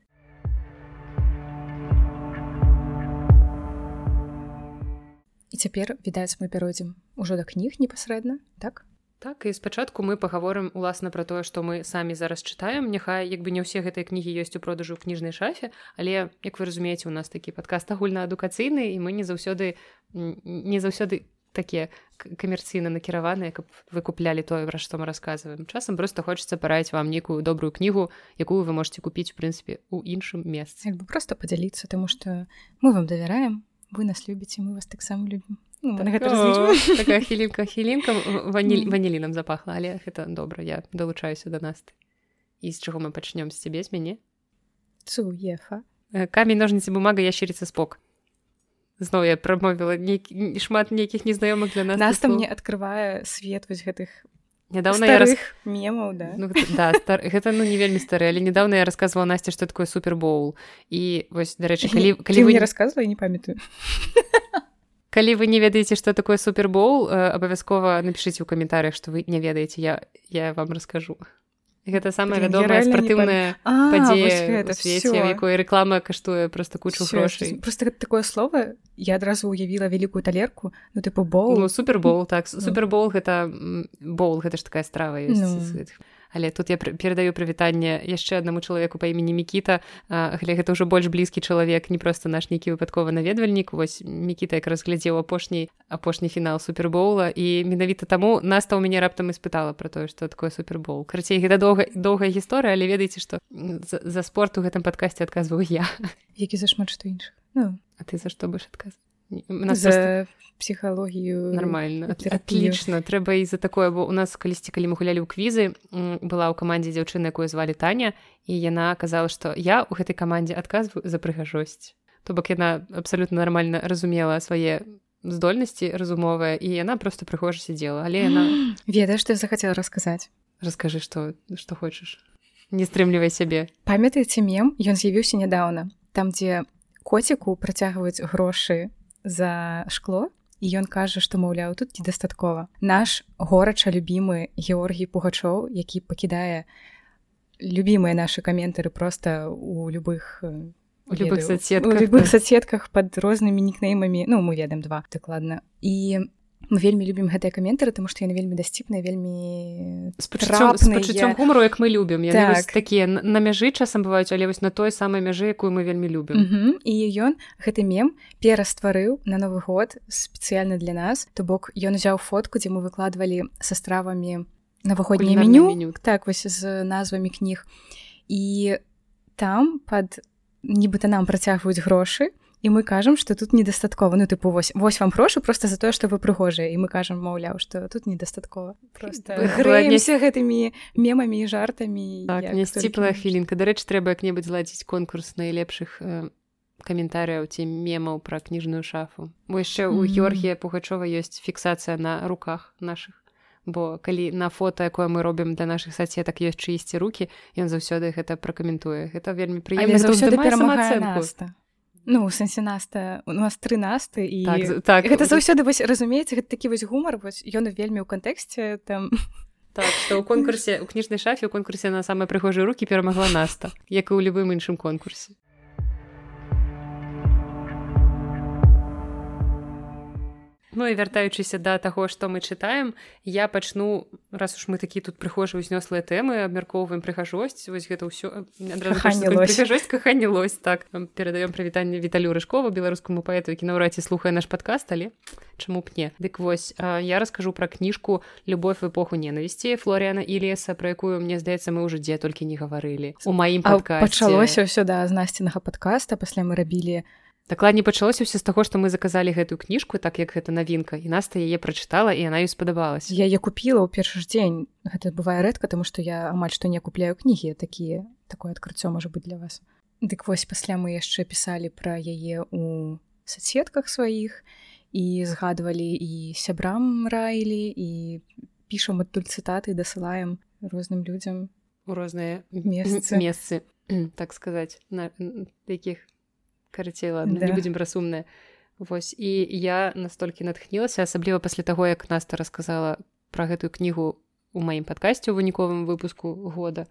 і цяпер відаць мы пяройдзем ужо да кніг непасрэдна так? Так і спачатку мы пагаворым уласна пра тое, што мы самі зараз чытаем. Няхай як бы не ўсе гэтыя кнігі ёсць у продажу ў кніжнай шафе, але як вы разумееце, у нас такі падкаст агульнаадукацыйны і мы не заўсёды не заўсёды такія камерцыйна накіраваныя, каб вы куплялі тое, пра што мы расказваем. Часам проста хочацца параіць вам нейкую добрую кнігу, якую вы можете купіць у прынцыпе у іншым месцы. Бы просто падзяліцца, таму што мы вам давяраем, вы нас любіце, мы вас таксама любім. Ну, так, гэта такая хілінка хілінка ваніль, ванілінам запахла але гэта добра я далучаюся да нас. І з чаго мы пачнём з цябе з мяне цуефа э, камень ножніцы бумага яшчыріца спок зноў я прамовіла нейкі шмат нейкіх незнаёмых для нас нас там не адкрывае свет вось гэтых нядаўна я раз... мемаў да. Ну, да стар... гэта ну не вельмі стары але недавно я рассказывала насця што такое супербоул і вось дарэчы калі калі вы не рассказывала не памятаю. Калі вы не ведаеце что такое супербоул абавязкова напишитеце ў каментарях что вы не ведаеце я я вам расскажу гэта самая вядомая спартыўная падзея якой реклама каштуе просто кучу грошай просто такое слово я адразу уявіла вялікую талерку ну тыпу бол ну, супербол так. Супербол гэта бол гэта ж такая страва ну але тут я перадаю прывітанне яшчэ аднаму чалавеку па імені мікіта. Але гэта ўжо больш блізкі чалавек не проста наш нейкі выпадкова наведвальнік. Вось мікіта як разглядзеў апошні апошні фінал супербоула і менавіта таму наста ў мяне раптам испытала про тое што такое супербоул карацей гэта доўга доўгая гісторыя але ведаеце што за, за спорт у гэтым падкасці адказваю я. Які зашмат што інш ну. а ты за што больш адказ за псіхалогію нормально. Отлично. Трэба і за такое бо у нас калісьці калі мы гулялі ў квізы была ў камандзе дзяўчына якую звалі таня і яна казала што я ў гэтай камандзе адказваю за прыгажосць то бок яна абсалютна нармальна разумела свае здольнасці разумовая і яна просто прыгожа сидзела але яна ведаеш ты захацела расказаць расскажы что что хочаш не стрымлівай сябе памятаеце мем? Ён з'явіўся нядаўна там дзе коціку працягваюць грошы за шкло і ён кажа што маўляў тут недастаткова. Наш горача любімы георгій пугачоў які пакідае любімыя нашы каментары просто у любых у любых соцсетках. любых соцсетках под рознымі нікнеймамі. Ну мы ведаем два дакладна. І мы вельмі любім гэтыя каментары тому што яны вельмі дасціпныя вельмі пачуццём гумару як мы любім так. такія на мяжы часам бываюць але вось на той самай мяжы якую мы вельмі любім mm -hmm. і ён гэты мем перастварыў на новы год спецыяльна для нас то бок ён узяў фотку дзе мы выкладвалі са стравамі наваходняе меню. меню так вось з назвамі кніг і там под нібыта нам працягваюць грошы і мы кажам что тут недастаткова ну тыпу вось вось вам грошы просто за тое что вы прыгожыя і мы кажам маўляў что тут недастаткова просто грэемся гэтымі мемамі і жартамі так, не сціплая хвілінка дарэч трэба як-небудзь зладзіць конкурс найлепшых э, каментарыяў ці мемаў пра кніжную шафу. Бо яшчэ у Георгія пугачова ёсць фіксацыя на руках наших. Бо калі на фото якое мы робім для наших сацетак ёсць чыйсьці руки ён заўсёды гэта пракаментуе. Гэта вельмі прыемна заўсёды перамагае наста Ну сэнсе наста у нас тры насты і так, так. гэта заўсёды вось разумееце гэта такі вось гумар вось ён вельмі ў кантэксце там так што ў конкурсе у кніжнай шафе у конкурсе на самыя прыгожыя рукі перамагла наста як і ў любым іншым конкурсе Ну і вяртаючыся да таго, што мы чытаем, я пачну раз уж мы такі тут прыхожа ўзнёслыя тэмы, абмяркоўваем прыгажосць, вось гэта ўсё прыгажосць каханілось так. Перадаём прывітанне віталю рыжкова беларускаму паэту, які наўрад ці слухае наш падкаст, але чаму б не. Дык вось я раскажу пра кніжку любовь в эпоху ненавісці флоріана і леса пра якую мне здаецца мы ўжо дзе толькі не гаварылі. У маім пачалося ўсё да знасцінага падкаста. Пасля мы рабілі дакладней пачалося ўсё з таго што мы заказалі гэтую кніжку так як гэта навінка і наста яе прачытала і она ёй спадабалась я яе купіла ў першы ж дзень. Гэта бывае рэдка тому што я амаль што не купляю кнігі такія такое адкрыццё можа быць для вас. Дык вось пасля мы яшчэ пісалі пра яе у соцсетках сваіх і згадвалі і сябрам раілі і пішам адтуль цытаты дасылаем розным людзям у розныя месцы. месцы так сказаць на таких карацей ладно да. не будзем разумныя Вось. І я настолькі натхнілася асабліва пасля таго як наста расказала пра гэтую кнігу у маім падкасці у выніковым выпуску года.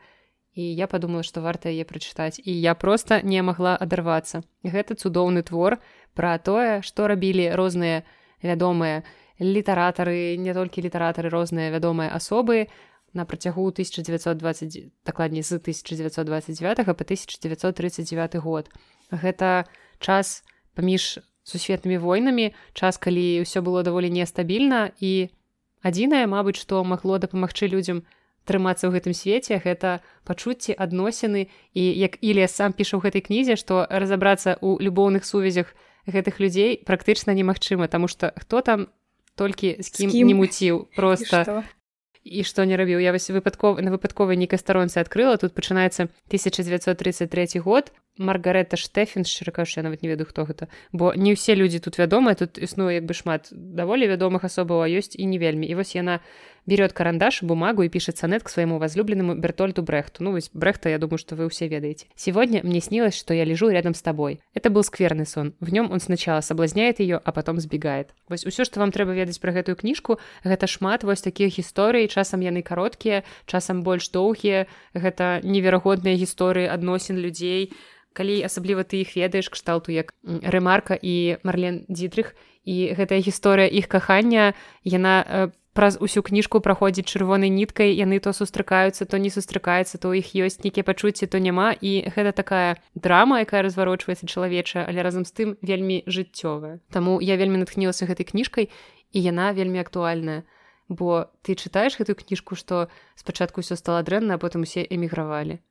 І я подумала што варта яе прачытаць. І я просто не магла адарвацца. Гэта цудоўны твор пра тое што рабілі розныя вядомыя літаратары не толькі літаратары розныя вядомыя асобы на працягу 1920 дакладней з 1929 по 1939 год гэта час паміж сусветнымі войнамі час калі ўсё было даволі нестабільна і адзінае мабыць што магло дапамагчы людзям трымацца ў гэтым свеце гэта пачуцці адносіны і як Ілія сам піша ў гэтай кнізе што разабрацца ў любоўных сувязях гэтых людзей практычна немагчыма таму што хто там толькі з кім, з кім? не муціў просто і што не рабіў я вось выпадкова на выпадковай нейкай старонцы адкрыла тут пачынаецца 1933 год. Маргарета штэфен шчыра кажучы нават не ведаю хто гэта бо не ўсе людзі тут вядомыя тут існуе як бы шмат даволі вядомых асобаў а ёсць і не вельмі. І вось яна берет карандаш бумагу и пишет сонет к своему возлюбленному Бертольду Брехту. Ну, Брехта, я думаю, что вы все ведаете. Сегодня мне снилось, что я лежу рядом с тобой. Это был скверный сон. В нем он сначала соблазняет ее, а потом сбегает. Вось все, что вам трэба ведаць про гэтую книжку, гэта шмат вось таких гісторый, часам яны кароткія, часам больш доўгія, гэта неверагодныя гісторыі адносін людзей, калі асабліва ты іх ведаеш кшталту як рэмарка і марлен дзітрых і гэтая гісторыя іх кахання яна э, праз усю кніжку праходзіць чырвонай ніткай яны то сустракаюцца то не сустракаецца то іх ёсць нейкія пачуцці то няма. І гэта такая драма якая разварочваецца чалавечая але разам з тым вельмі жыццёвая. Таму я вельмі натхнілася гэтай кніжкай і яна вельмі актуальная. Бо ты чытаеш гэтую кніжку што спачатку ўсё стала дрэнна а потым усе эмігравалі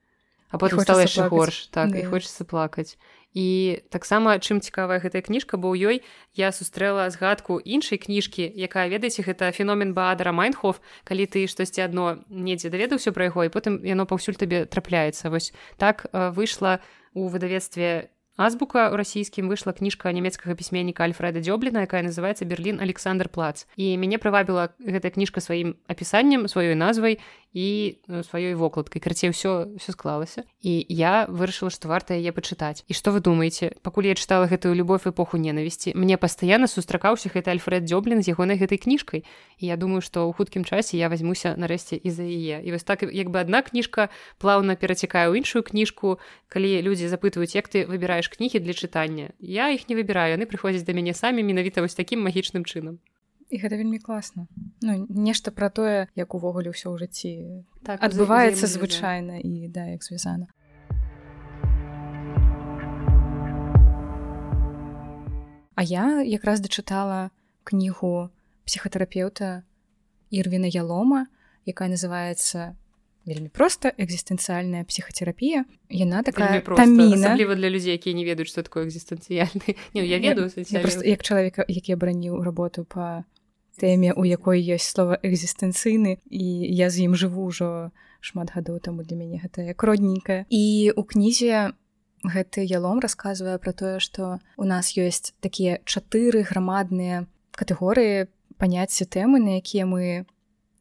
а потым стала яшчэ горш так да. і хочацца плакаць і таксама чым цікавая гэтая кніжка бо ў ёй я сустрэла згадку іншай кніжкі якая ведаеце гэта феномен баадара майнхоф калі ты штосьці адно недзе даведаўся пра яго і потым яно паўсюль табе трапляецца. Вось так выйшла у выдавецтве азбука у расійскім выйшла кніжка нямецкага пісьменніка альфреда дзёбліна якая называется берлін александр плац і мяне прывабіла гэтая кніжка сваім апісаннем сваёй назвай і ну, сваёй вокладкай карце ўсё все склалася і я вырашыла што варта яе пачытаць і што вы думаеце пакуль я чытала гэтую любовь эпоху ненавісці мне пастаянна сустракаўся гэты альфред дзёблін з ягонай гэтай кніжкай і я думаю што ў хуткім часе я возьмуся нарэшце і за яе. І вось так як бы адна кніжка плаўна перацікае ў іншую кніжку калі людзі запытваюць як ты выбіраеш кнігі для чытання я іх не выбіраю. Яны прыходзяць да мяне самі менавіта вось такім магічным чынам і гэта вельмі класна. Ну нешта пра тое як увогуле ўсё ў жыцці так адбываецца звычайна і да як звязана. А я якраз дачытала кнігу псіхатэрапеўта ірвіна ялома якая называется вельмі проста экзістэнцыяльная псіхацерапія яна такая таміна. для людзей якія не ведаюць что такое экзістэнцыяльны. Я ведаю як чалавека які абараніў работу по тэме у якой ёсць слова экзістэнцыйны і я з ім жыву ўжо шмат гадоў таму для мяне гэта як родненькая і у кнізе гэты ялом расказвае пра тое што у нас ёсць такія чатыры грамадныя катэгорыі паняцці тэмы на якія мы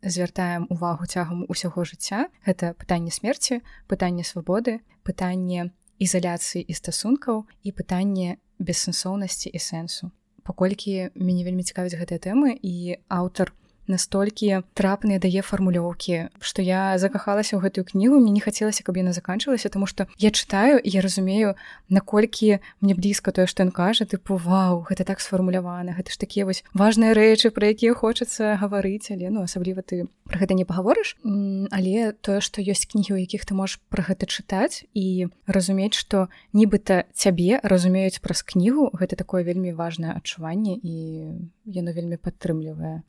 звяртаем увагу цягам усяго жыцця. Гэта пытанне смерці пытанне свабоды пытанне ізаляцыі і стасункаў і пытанне бессэнсоўнасці і сэнсу паколькі мяне вельмі цікавіць гэтыя тэмы і аўтар настолькі трапныя дае фармулёўкі што я закахалася ў гэтую кнігу мне не хацелася каб яна заканчвалася тому что я чытаю я разумею наколькі мне блізка тое што ён кажа ты пуваў гэта так сфармулявана гэта ж такія вось важныя рэчы пра якія хочацца гаварыць але ну асабліва ты про гэта не пагаворыш але тое што ёсць кнігі у якіх ты можаш пра гэта чытаць і разумець што нібыта цябе разумеюць праз кнігу гэта такое вельмі важнае адчуванне і яно вельмі падтрымлівае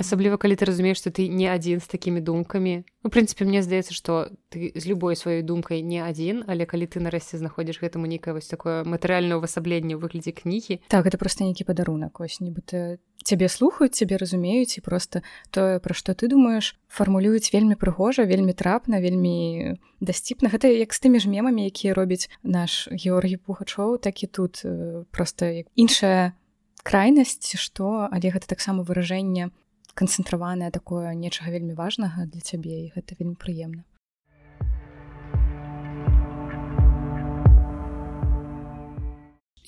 асабліва калі ты разумееш што ты не адзін з такімі думкамі у прынцыпе мне здаецца што ты з любой сваёй думкай не адзін але калі ты нарэшце знаходзіш гэтаму нейкае вось такое матэрыяльнае ўвасабленне ў выглядзе кнігі так это проста нейкі падарунак ось нібыта цябе слухаюць цябе разумеюць і просто тое пра што ты думаеш фармулююць вельмі прыгожа вельмі трапна вельмі дасціпна гэта як з тымі ж мемамі якія робяць наш георгій пухачоў так і тут просто іншая крайнасць што але гэта таксама выражэнне канцэнтраванае такое нечага вельмі важнага для цябе і гэта вельмі прыемна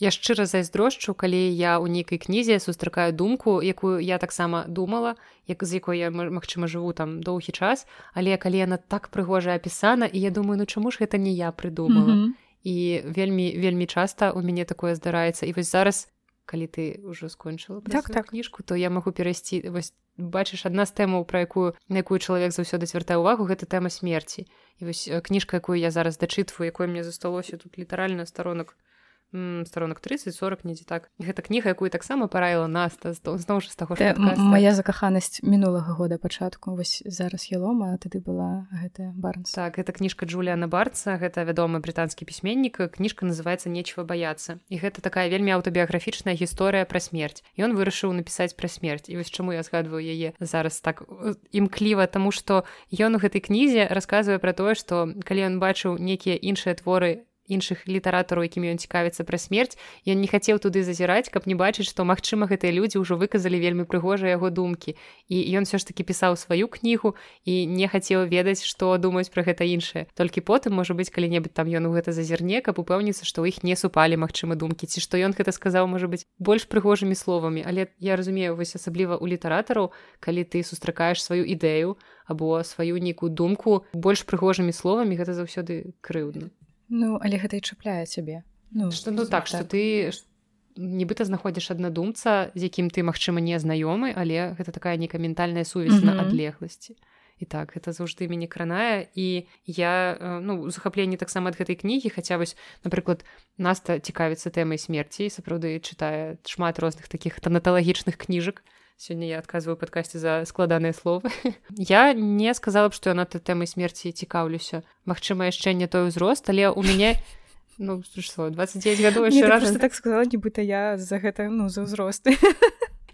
Я шчыра зайздрошчу калі я ў нейкай кнізе сустракаю думку якую я таксама думала як з якой я магчыма жыву там доўгі час але калі яна так прыгожа апісана і я думаю ну чаму ж гэта не я прыдумала mm -hmm. і вельмі вельмі часта у мяне такое здараецца і вось зараз калі ты ўжо скончыла так, так. кніжку то я магу перайсці вось бачыш адна з тэмаў пра якую на якую чалавек заўсёды звяртае ўвагу гэта тэма смерці. І вось кніжка якую я зараз дачытваю якое мне засталося тут літаральна старонак сторонок 30-40 недзе так. Гэта кніга якую таксама параіла нас зноў ж з таго моя закаханасць мінулага года пачатку вось зараз елома тады была гэтая барнс. Так это кніжка Джуліана барца гэта вядомы брытанскі пісьменнік. Кніжка называется нечва баяцца і гэта такая вельмі аўтабіяграфічная гісторыя пра смерць ён вырашыў напісаць пра смерць і вось чаму я згадваю яе зараз так імкліва. Тому что ён у гэтай кнізе расказвае пра тое што калі ён бачыў нейкія іншыя творы іншых літаратараў якімі ён цікавіцца пра смерць ён не хацеў туды зазіраць каб не бачыць што магчыма гэтыя людзі ўжо выказалі вельмі прыгожыя яго думкі. І ён все ж таки пісаў сваю кнігу і не хацеў ведаць што думаюць пра гэта іншае толькі потым можа быць калі-небудзь там ён у гэта зазірне каб упэўніцца што ў іх не супалі магчыма думкі. Ці што ён гэта сказаў можа быць больш прыгожымі словамі. Але я разумею вось асабліва у літаратараў калі ты сустракаеш сваю ідэю або сваю нейкую думку больш прыгожымі словамі гэта заўсёды крыўдна Ну але гэта і чапляе цябе ну, што, ну так што так. ты нібыта знаходзіш аднадумца з якім ты магчыма не знаёмы але гэта такая нейкая ментальная сувязь mm -hmm. на адлегласці і так гэта заўжды мяне кранае і я ну захапленне таксама ад гэтай кнігі хаця вось напрыклад наста цікавіцца тэмай смерці сапраўды чытае шмат розных такіх танаталагічных кніжак сёння я адказваю падкасці за складаныя словы я не сказала б што я на той тэмай смерці цікаўлюся Магчыма яшчэ не той узрост але у мяне ну 29 гадоў раз так сказала нібыта я за гэта ну за ўзросты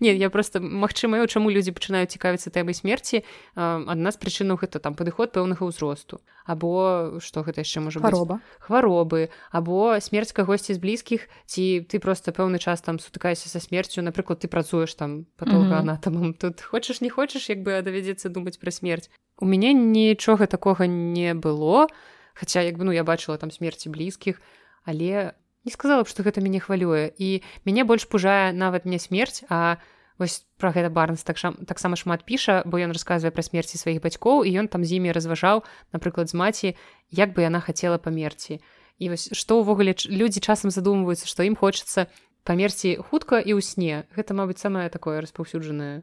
Не я просто магчыма чаму людзі пачынаюць цікавіцца тэмай смерці адна з прычынаў гэта там падыход пэўнага ўзросту. Або што гэта яшчэ можа хвароба. Хваробы. Або смерць кагосьці з блізкіх ці ты просто пэўны час там сутыкаешся са смерцю напрыклад ты працуеш там патолгаанатамам mm -hmm. тут хочаш не хочаш як бы давядзецца думаць пра смерць. У мяне нічога такога не было хаця як бы ну я бачыла там смерці блізкіх але не сказала б што гэта мяне хвалюе і мяне больш пужае нават не смерць а вось пра гэта барнс так таксама шмат піша бо ён расказвае пра смерці сваіх бацькоў і ён там з імі разважаў напрыклад з маці як бы яна хацела памерці. І вось што ўвогуле людзі часам задумваюцца што ім хочацца памерці хутка і ў сне. Гэта мабыць самае такое распаўсюджанае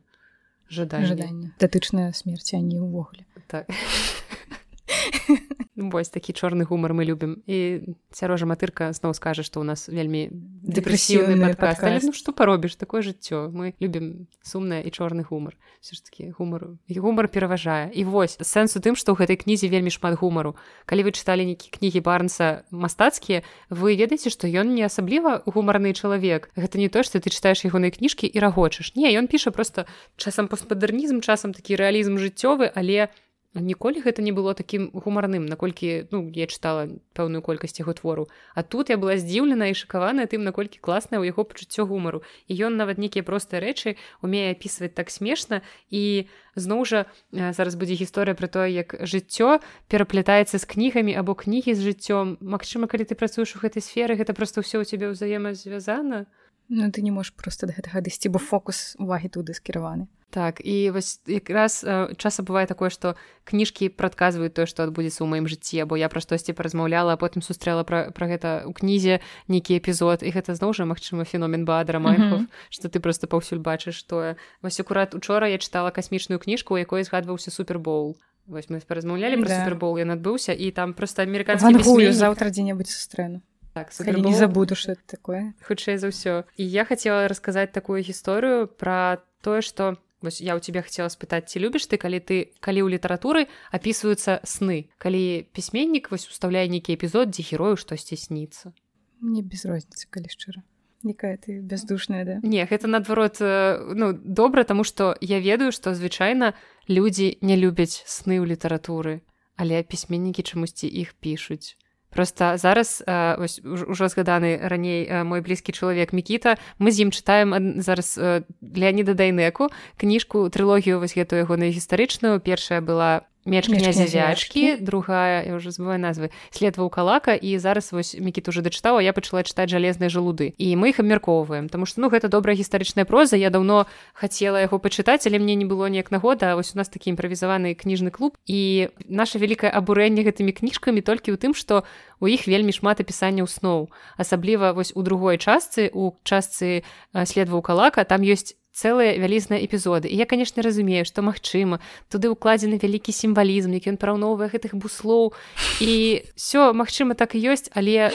жаданне. Датычная смерці а не ўвогуле. Так Вось такі чорны гумар мы любім і сярожа матырка зноў скажа што ў нас вельмі дэпрэсіўны падкаст. Але, ну што паробіш такое жыццё мы любім сумнае і чорны гумар все ж таки гумару і гумар пераважае і вось сэнс у тым што ў гэтай кнізе вельмі шмат гумару калі вы чыталі нейкі кнігі барнса мастацкія вы ведаеце што ён не асабліва гумарны чалавек. Гэта не то што ты чытаеш ягоныя кніжкі і рагочаш. Не ён піша просто часам постмадэрнізм часам такі рэалізм жыццёвы але у ніколі гэта не было такім гумарным наколькі ну я чытала пэўную колькасць яго твору. А тут я была здзіўлена і шакаваная тым наколькі класная ў яго пачуццё гумару. І ён нават нейкія простыя рэчы умее апісваць так смешна. І зноў жа зараз будзе гісторыя пра тое як жыццё пераплятаецца з кнігамі або кнігі з жыццём. Магчыма калі ты працуеш у гэтай сферы гэта просто ўсё ў цябе ўзаемазвязана Ну ты не можаш просто да гэтага дысці бо фокус увагі туды скіраваны Так і вось якраз э, часа бывае такое што кніжкі прадказваюць тое што адбудзецца ў маім жыцці або я пра штосьці паразмаўляла а потым сустрэла пра, пра гэта ў кнізе нейкі эпізод і гэта зноў жа магчыма феномен бадра майхов mm -hmm. што ты просто паўсюль бачыш тое вось акурат учора я чытала касмічную кніжку у якой згадваўся супербоул. Вось мы паразмаўлялі пра да. супербол ён адбыўся і там просто амерыканскі заўтра дзе-небудзь сустрэну Так, не забуду что это такое. хутчэй за ўсё. І я хацела расказаць такую гісторыю пра тое што Вось я ў тебе хацела спытаць ці любіш ты калі ты калі ў літаратуры апісваюцца сны? Калі пісьменнік вось уставляе нейкі эпізод дзе герою штосьці сніцца мне без розніцы калі шчыра якая ты бяздушная да? Не гэта наадварот ну добра таму што я ведаю што звычайна людзі не любяць сны ў літаратуры але пісьменнікі чамусьці іх пішуць просто зараз ўжо згаданы раней мой блізкі чалавек мікіта мы з ім чытаем зараз леаніда дайнеку кніжку трылогію вось гэтую ягоную гістарычную. Першая была меч князя зячкі другая я уже забываю назвы след ваўкалака і зараз вось мікіт уже дачытаў я пачала чытаць жалезныя жалуды і мы іх абмяркоўваем тому что ну гэта добрая гістарычная проза я давно хацела яго пачытаць але мне не было ніяк нагода вось у нас такі імправізаваны кніжны клуб. І наше вялікае абурэнне гэтымі кніжкамі толькі ў тым што у іх вельмі шмат апісанняў сноў. Асабліва вось у другой частцы у частцы след ваўкалака там ёсць цэлыя вялізныя эпізоды і я канешне разумею што магчыма туды ўкладзены вялікі сімвалізм які ён параўноўвае гэтых буслоў. І все магчыма так і ёсць але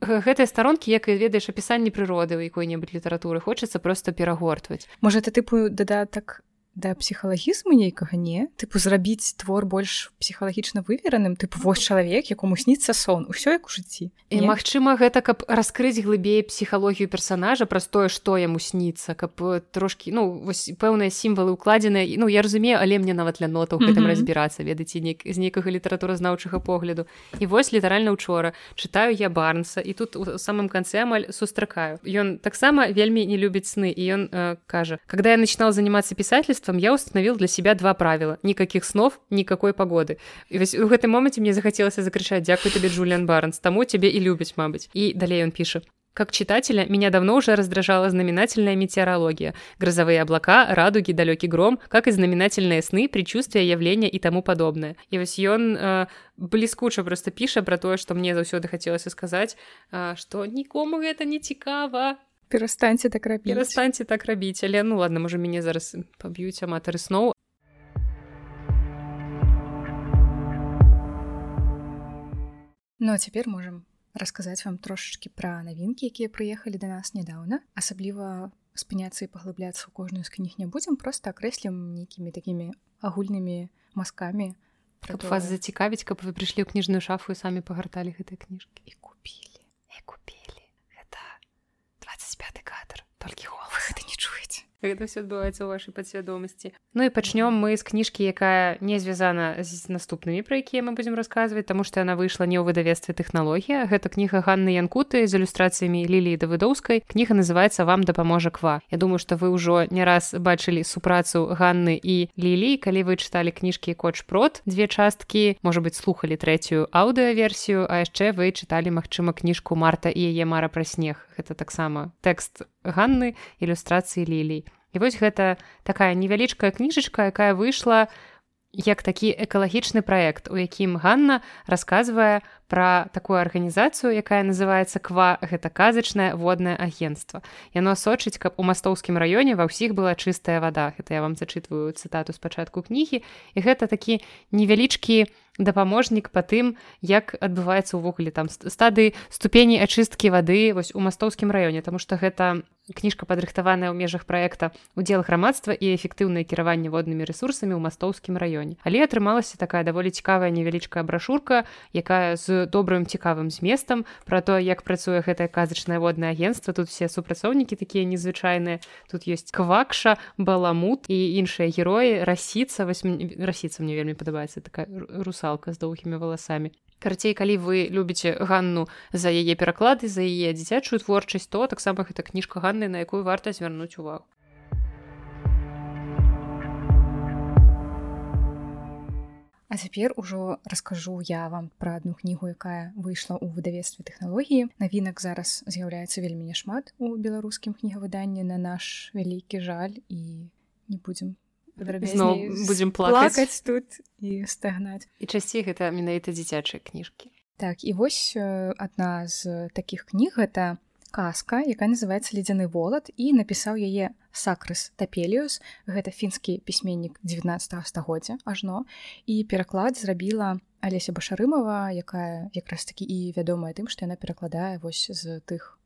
гэтыя старонкі як і ведаеш апісанні прыроды ў якой-небудзь літаратуры хочацца просто перагортваць. Можа ты тыпу дадатак да псіхалагізму нейкага не. Тыпу зрабіць твор больш псіхалагічна вывераным тыпу вось чалавек якому сніцца сон усё як у жыцці і магчыма гэта каб раскрыць глыбей псіхалогію персонажа праз тое што яму сніцца каб трошки ну вось пэўныя сімвалы укладзеныя ну я разумею але мне нават для нотаў гэтым mm -hmm. разбірацца ведаце нек з нейкага літаратуразнаўчага погляду. І вось літаральна учора чытаю я барнса і тут у самым канцы амаль сустракаю. Ён таксама вельмі не любіць сны і ён э, кажа когда я начинал заниматься писательством детством я установил для себя два правила. Никаких снов, никакой погоды. И в этом моменте мне захотелось закричать «Дякую тебе, Джулиан Барнс, тому тебе и любить, мабыть». И далее он пишет. Как читателя, меня давно уже раздражала знаменательная метеорология. Грозовые облака, радуги, далекий гром, как и знаменательные сны, предчувствия, явления и тому подобное. И вось ён э, бліскуча просто піша про тое, што мне заўсёды хацелася сказаць, э, што нікому гэта не цікава Перастаньце так рабіць перастаньце так рабіць але ну ладно можа мяне зараз паб'юць аматары сноў Ну а цяпер можам расказаць вам трошачки пра навінкі якія прыехалі да нас нядаўна асабліва спыняцца і паглыбляцца ў кожную з кніг не будзем просто акрэслім нейкімі такімі агульнымі мазкамі каб вас зацікавіць каб вы прыйшлі ў кніжную шафу і самі пагарталі гэтай кніжкі і купілі і купілі 25 кадр. Толькі голос гэта все адбываецца ў вашай падсвядомасці Ну і пачнём мы з кніжкі якая не звязана з наступнымі пра якія мы будзем расказваць таму што яна выйшла не ў выдавестве тэхналогія гэта кніга Ганны янкуты з ілюстрацыямі лілі давыдоўскай. Кніга называется вам дапаможа ква Я думаю што вы ўжо не раз бачылі супрацу Ганны і лілі калі вы чыталі кніжкі коч прот две часткі можа быть слухали трэцюю аўдыаверсію а яшчэ вы чыталі магчыма кніжку марта і яе мара пра снег гэта таксама тэкст Ганны ілюстрацыі лілій І вось гэта такая невялічкая кніжачка, якая выйшла як такі экалагічны праект, у якім Ганна расказвае пра такую арганізацыю, якая называецца ква гэта казачнае воднае агенцтва. Яно сочыць, каб у мастоўскім раёне ва ўсіх была чыстая вада. Гэта я вам зачытваю цытату з пачатку кнігі. І гэта такі невялічкі дапаможнік па тым як адбываецца ўвогуле там стады ступені ачысткі вады вось у мастоўскім раёне тому что гэта кніжка падрыхтаваная ў межах проекта удзел грамадства і эфектыўнае кіраванне воднымі ресурсамі ў мастоўскім раёне але атрымалася такая даволі цікавая невялічкая брашурка якая з добрым цікавым зместам про то як працуе гэтае казачнае воднае агенцтва. Тут все супрацоўнікі такія незвычайныя. Тут есть квакша баламут і іншыя героі расіца расіца мне вельмі падабаецца такая русалка з доўгімі валасамі. Карацей калі вы любіце ганну за яе пераклады за яе дзіцячую творчасць то таксама гэта кніжка ганны на якую варта звярнуць увагу. А цяпер ужо раскажу я вам пра адну кнігу якая выйшла ў выдавецтве тэхналогіі. Навінак зараз з'яўляецца вельмі няшмат у беларускім кнігавыданні на наш вялікі жаль і не будзем будзем плакаць тут і стагнаць і часцей гэта менавіта дзіцячыя кніжкі так і вось адна з такіх кніг гэта казка якая называется ледзяны волат і напісаў яе сакрыс тапеліус гэта фінскі пісьменнік 19 стагоддзя ажно і пераклад зрабіла алеся башарымова якая якраз такі і вядомая тым што яна перакладае вось з тых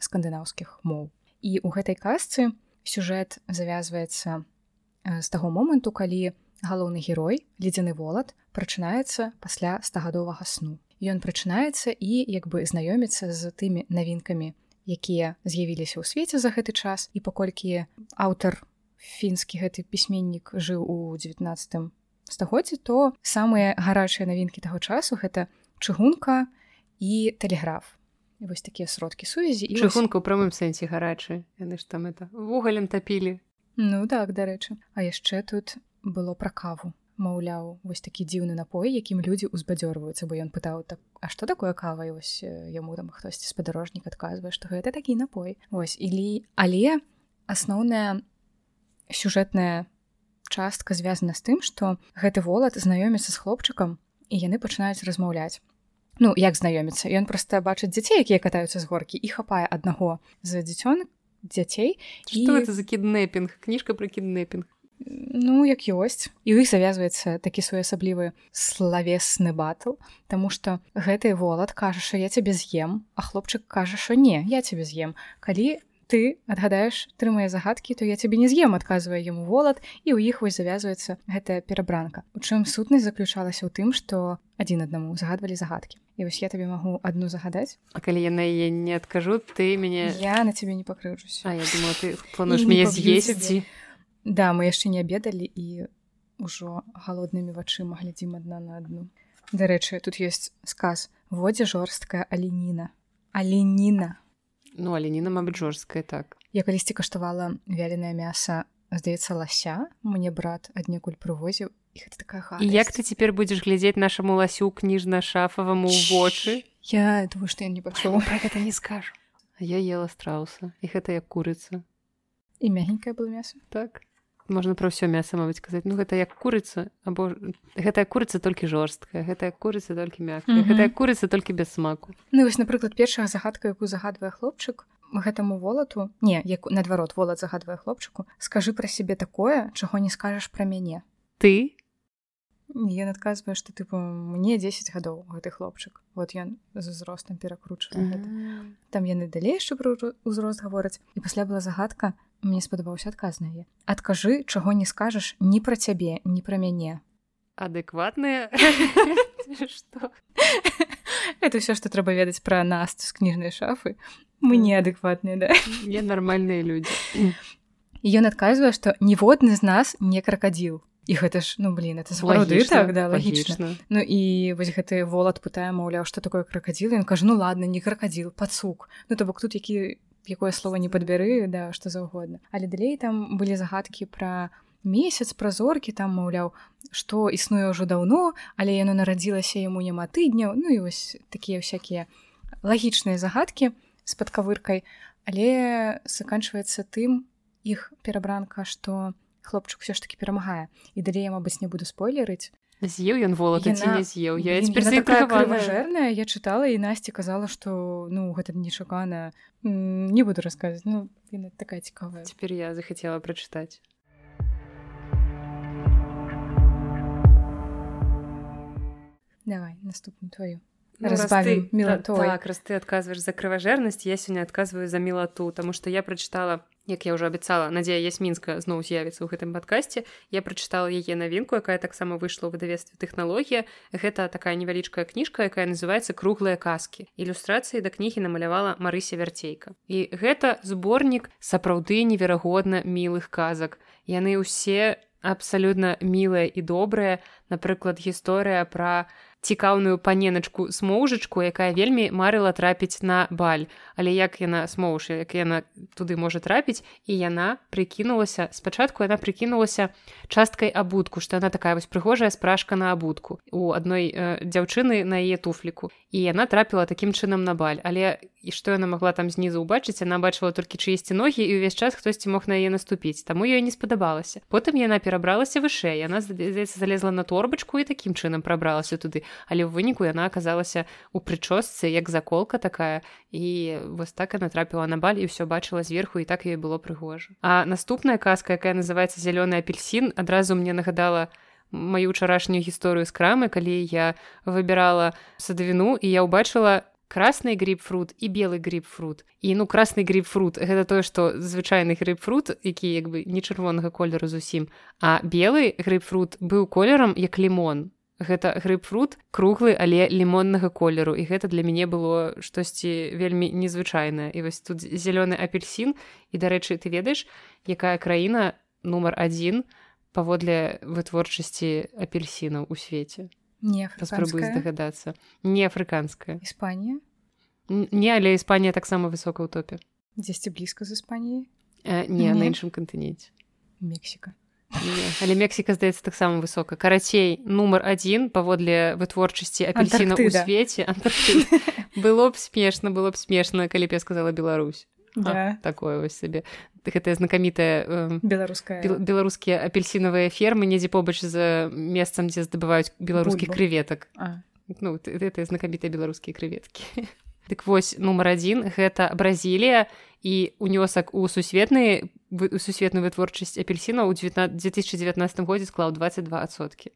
скандынаўскіх моў і у гэтай казцы сюжэт завязваецца на з таго моманту калі галоўны герой ледзяны волат прачынаецца пасля стагадовага сну. Ён прачынаецца і як бы знаёміцца з тымі навінкамі якія з'явіліся ў свеце за гэты час. І паколькі аўтар фінскі гэты пісьменнік жыў у 19 стагоддзі то самыя гарачыя навінкі таго часу гэта чыгунка і тэлеграф. Вось такія сродкі сувязі і чыгунка ў прамым сэнсе гарачы яны ж там это вугалем тапілі Ну так дарэчы. А яшчэ тут было пра каву. Маўляў вось такі дзіўны напой якім людзі ўзбадзёрваюцца бо ён пытаў так А што такое кава? І вось яму там хтосьці спадарожнік адказвае што гэта такі напой. Ось ілі але асноўная сюжэтная частка звязана з тым што гэты волат знаёміцца з хлопчыкам і яны пачынаюць размаўляць. Ну як знаёміцца? Ён проста бачыць дзяцей якія катаюцца з горкі і хапае аднаго з дзіцёнак дзяцей і... это за кіднепінг кніжка про кіднепінг ну як ёсць. І у іх завязваецца такі своеасаблівы славесны батл Таму что гэты волат кажа що я цябе з'ем? А хлопчык кажа що не я цябе з'ем калі ты адгадаеш тры мае загадкі то я цябе не з'ем адказвае яму волат і ў іх вось завязваецца гэтая перабранка у чым сутнасць заключалася ў тым што адзін аднаму загадвалі загадкі. І вось я табе магу адну загадаць. А калі я на яе не адкажу ты мяне я на цябе не пакрыўжусь А я думала, ты плануеш мяне з'есці. Да мы яшчэ не обедалі і ўжо галоднымі вачыма глядзім адна на адну. Дарэчы тут есть сказ водзе жорсткая аленіна аленіна Ну аленіна мабыць жорсткая так. Я калісьці каштавала вяленае мяса здаецца лася мне брат аднекуль прывозіў такая і як ты цяпер будзеш глядзець нашаму ласю кніжна шафаваму ў вочы я думаю што я не пачуў пра гэта не скажу. Я ела страуса і гэта як курыца і мягенькае было мяса так можна пра ўсё мяса мабыць казаць ну гэта як курыца або гэтая курыца толькі жорсткая гэтая курыца толькі мяккая гэтая курыца толькі без смаку ну вось напрыклад першая загадка якую загадвае хлопчык гэтаму волату не як наадварот волат загадвае хлопчыку скажы пра сябе такое чаго не скажаш пра мяне ты Ён адказвае, што тыпу мне 10 гадоў гэты хлопчык. Вот ён з узростам перакручвае. Там яны далей яшчэ пра ўзрост гавораць. І пасля была загадка, мне спадабаўся адказ на яе. Адкажы, чаго не скажаш ні пра цябе, ні пра мяне. Адэкватныя Это ўсё, што трэба ведаць пра нас з кніжнай шафы. Мы неадэкватныя да? Не нармальныя людзі. Ён адказвае, што ніводны з нас не кракадзіл і гэта ж ну блин это сапраўды так да лагічна Ну і вось гэты волат пытае маўляў што такое кракадзіл ён кажу ну ладно не кракадзіл пацук ну то бок тут які якое слово не падбяры да што заўгодна. Але далей там былі загадкі пра месяц пра зоркі там маўляў што існуе ўжо даўно але яно нарадзілася яму няма тыдняў. Ну і вось такія всякие лагічныя загадкі з падкавыркай. Але заканчваецца тым іх перабранка што хлопчык все ж таки перамагае. І далей я мабыць не буду спойлерыць з'еў ён волата ці не з'еў я жэрная я чытала і насці казала что ну гэта нечакана не буду расказваць ну такая цікавая цяпер я захацела прачытаць давай наступную твою. Ну, раз ты, так, раз ты адказваеш за крыважэрнасць я сёння адказваю за мілату тому что я прачытала як я уже абяцала надзея ясмінска зноў з'явіцца ў гэтым падкасці я прачытала яе навінку якая таксама выйшла ў выдавестве тэхналогія гэта такая невялічкая кніжка якая называется круглыя казкі ілюстрацыі да кнігі намалявала марыся вярцейка і гэта зборнік сапраўды неверагодна мілых казак яны ўсе абсалютна мілыя і добрыя. Напрыклад гісторыя пра цікаўную паненачку смоўжачку якая вельмі марыла трапіць на баль. Але як яна смоўш як яна туды можа трапіць? І яна прыкінулася спачатку яна прыкінулася часткай абутку што яна такая вось прыгожая спражка на абутку у адной э, дзяўчыны на яе туфліку і яна трапіла такім чынам на баль. Але і што яна могла там знізу ўбачыць яна бачыла толькі чыйсьці ногі і ўвесь час хтосьці мог на яе наступіць. Таму ёй не спадабалася. Потым яна перабралася вышэй яна здаецца залезла на торбачку і такім чынам прабралася туды. Але ў выніку яна аказалася у прычосцы як заколка такая і вось так она трапіла на баль і ўсё бачыла зверху і так ёй было прыгожа. А наступная казка якая называется зялёны апельсин адразу мне нагадала маю учарашнюю гісторыю з крамы калі я выбірала садавіну і я ўбачыла красный грейпфрут і белы грейпфрут. І ну красный грейпфрут гэта тое што звычайны грейпфрут які як бы не чырвонага колеру зусім а белы грейпфрут быў колерам як лімон. Гэта грейпфрут круглы але лімоннага колеру і гэта для мяне было штосьці вельмі незвычайнае. І вось тут зялёны апельсин і дарэчы ты ведаеш якая краіна нумар один паводле вытворчасці апельсінаў у свеце. Не спрабую здагадацца не афрыканская Іспанія не але Іспанія таксама высока ў топе. Дзесьці блізка з Іспаніяй э, не, не на іншым кантыненце Мексіка але Мексіка здаецца таксама высока карацей нумар один паводле вытворчасці апельсіна ў свеце было б смешна было б смешна калі б я сказала Беларусь да. такое вось сабе гэтая знакамітая э, беларуская беларускія апельсінавыя фермы недзе побач з месцам дзе здабываюць беларускіх креветак ну гэтыя знакамітыя беларускія креветкі Дык вось нумар один гэта бразілія і унёсак у сусветны сусветную вытворчасць апельсіна ў 2019 годзе склаў 22соткі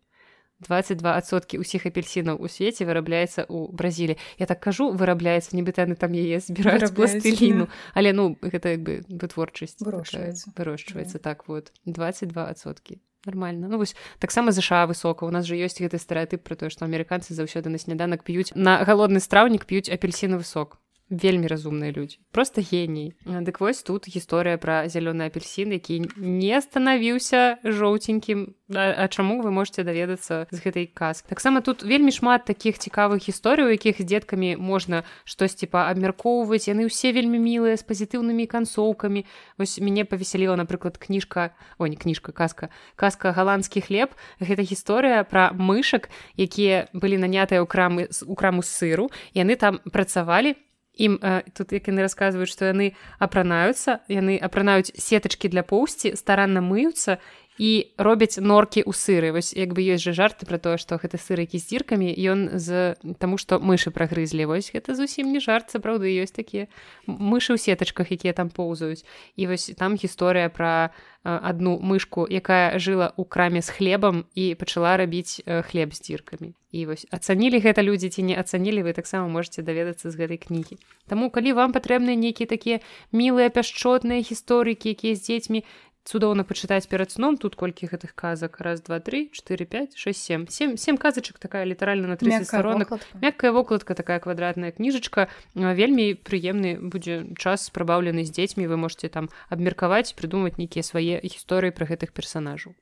22соткі ўсіх апельсінаў у свеце вырабляецца ў бразілі я так кажу вырабляецца нібыта яны там яе збіраюць пластыліну але ну гэта як бы вытворчасць вырошчваецца так вот 22соткі нормально. Ну вось таксама ЗША высока у нас же ёсць гэты стэеатып про тое што амерыканцы заўсёды на сняданак п'юць. На галодны страўнік п'юць апельсіны высок вельмі разумныя людзі просто геній. Дык вось тут гісторыя пра зялёны апельсін які не станавіўся жоўценькім. А, а чаму вы можете даведацца з гэтай каз таксама тут вельмі шмат таких цікавых гісторый у якіх з дзеткамі можна штосьці па абмяркоўваць яны ўсе вельмі мілыя з пазітыўнымі канцоўкамі. Вось мяне павесяліла напрыклад кніжка о не кніжка казка казка галандскі хлеб гэта гісторыя пра мышак якія былі нанятыя ў крамы у краму сыру яны там працавалі ім э, тут як яны расказваюць што яны апранаюцца яны апранаюць сетачкі для поўсці старанна мыюцца і робяць норкі ў сыры. Вось як бы ёсць жа жарты пра тое што гэты сырыкі з дзіркамі ён з таму што мышы прагрызлі. Вось гэта зусім не жарт сапраўды ёсць такія мышы ў сетачках якія там поўзаюць. І вось там гісторыя пра адну мышку якая жыла ў краме з хлебам і пачала рабіць хлеб з дзіркамі. І вось ацанілі гэта людзі ці не ацанілі вы таксама можете даведацца з гэтай кнігі. Таму калі вам патрэбныя нейкія такія мілыя пяшчотныя гісторыкі якія з дзецьмі цудоўна пачытаць перад сном тут колькі гэтых казак раз два три четыре пять шесть семь. Семь семь казачак такая літаральна на 30 сторонок. мяккая вокладка такая квадратная кніжачка вельмі прыемны будзе час прабаўлены з дзецьмі вы можете там абмеркаваць прыдумаць нейкія свае гісторыі пра гэтых персонажаў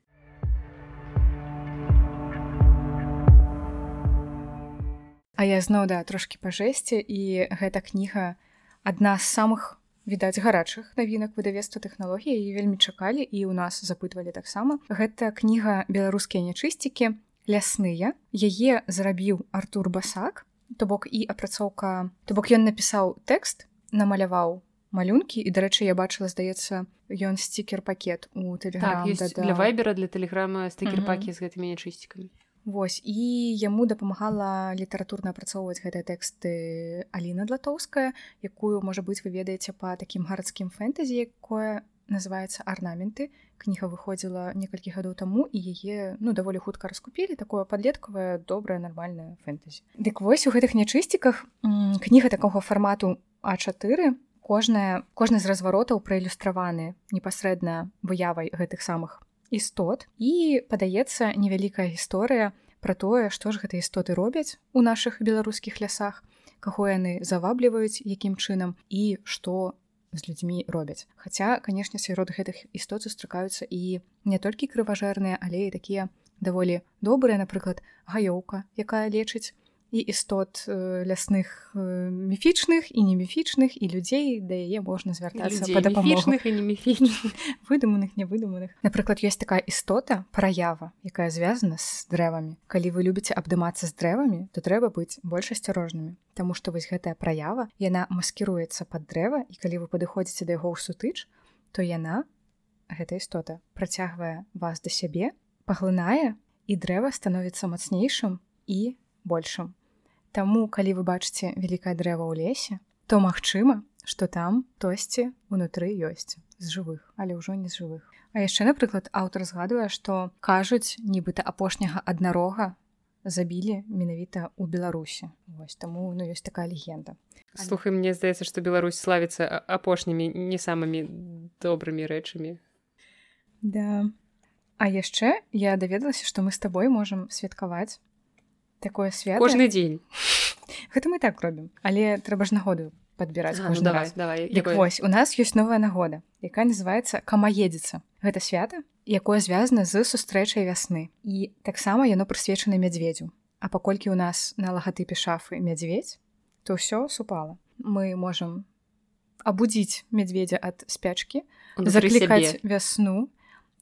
А я зноў да трошки па жэсце і гэта кніга адна з самых відаць гарачых навінак выдавецтва тэхналогіі і вельмі чакалі і ў нас запытвалі таксама. Гэта кніга беларускія нячысцікі. Лясныя яе зрабіў Артур басак. То бок і апрацоўка то бок ён напісаў тэкст намаляваў малюнкі і дарэчы я бачыла здаецца ён стикер пакет у так, для вайбера для тэлеграма стикер пакі з гэтымі нячысцікамі Вось і яму дапамагала літаратурна апрацоўваць гэтыя тэксты Аліна длатоўская, якую можа быць вы ведаеце па такім гарадскім фэнтэзі, якое называется арнаменты кніга выходзіла некалькі гадоў таму і яе ну даволі хутка раскупілі такое падлеткавае добрае нармальная фэнтэзі. Дык вось у гэтых нячысціках кніга такога фармату а4 кожная кожны з разваротаў праілюстраваны непасрэдна выявай гэтых самых істот і падаецца невялікая гісторыя пра тое што ж гэта істоты робяць у нашых беларускіх лясах каго яны завабліваюць якім чынам і што з людзьмі робяць. Хаця канешне сярод гэтых істот сустракаюцца і не толькі крыважэрныя але і такія даволі добрыя напрыклад гаёўка якая лечыць і істот э, лясных э, міфічных і не міфічных і людзей да яе можна звяртацца дапамочных і не міфічных выдуманых невыдуманых напрыклад ёсць такая істота праява якая звязана з дрэвамі калі вы любіце абдымацца з дрэвамі то трэба быць больш асцярожнымі Таму што вось гэтая праява яна маскіруецца пад дрэва і калі вы падыходзіце да яго ў сутыч то яна гэта істота працягвае вас да сябе паглынае і дрэва становіцца мацнейшым і большым Таму калі вы бачыце вялікае дрэва ў лесе, то магчыма, што там тосьці унутры ёсць з жывых, але ўжо не з жывых. А яшчэ, напрыклад, аўтар згадвае, што кажуць, нібыта апошняга аднарога забілі менавіта ў Беларусі. Вось таму ну, ёсць такая легенда. Слухай, мне здаецца, што Беларусь славіцца апошнімі не самымі добрымі рэчамі. Да. А яшчэ я даведалася, што мы з табой можам святкаваць такое свят кожны дзень. Гэта мы так робім але трэба ж нагоду подбіраць ну, давай, давай. Дик, вось у нас ёсць новая нагода якая называется камаедзіца гэта свята якое звязана з сустрэчай вясны. І таксама яно прысвечана мядзведзю. А паколькі у нас на лагатыпе шафы мядзведь то ўсё супала. Мы можам абудзіць мядзведзя ад спячкі заклікаць вясну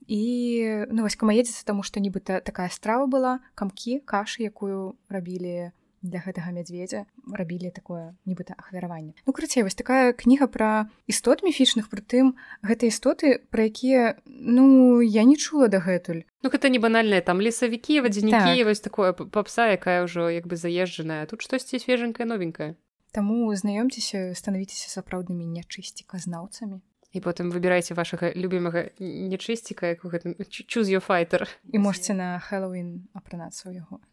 і ну вось камаедзіцца таму што нібыта такая страва была камкі кашы якую рабілі для гэтага мядзведзя рабілі такое нібыта ахвяраванне. Ну крыцей вось такая кніга пра істот міфічных прытым гэта істоты пра якія ну я не чула дагэтуль. Ну гэта не банальная там лесавікі вадзянікі так. вось такое папса якая ўжо як бы заезджаная. Тут штосьці свеженькая новенькая Таму знаёмцеся станавіцеся сапраўднымі нячысціказнаўцамі і потым выбірайце вашага любімага нечысціка як гэтым чуз ё файтер і можете на хэллоуін апранацца ў яго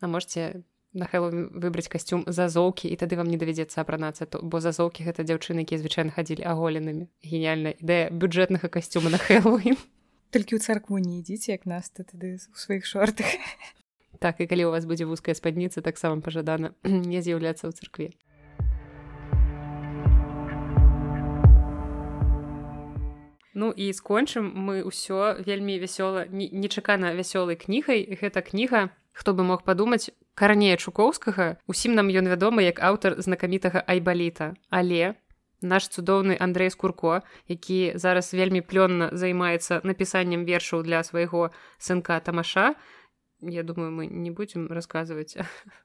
а можете на хэллоуін выбраць касцюм зазоўкі і тады вам не давядзецца апранацца то бо зазоўкі гэта дзяўчыны якія звычайна хадзілі аголенымі геніяльная ідэя бюджэтнага касцюма на хэллоуін толькі ў царкву не ідзіце як нас ты тады у сваіх шортах. Так і калі у вас будзе вузкая спадніца таксама пажадана не з'яўляцца ў царкве Ну і скончым мы ўсё вельмі вясёла нечакана вясёлай кнігай. Гэта кніга хто бы мог падумаць карнея чукоўскага. Усім нам ён вядомы як аўтар знакамітага айбаліта. Але наш цудоўны Андрей скурко які зараз вельмі плённа займаецца напісаннем вершаў для свайго сынка тамаша я думаю мы не будем рассказывать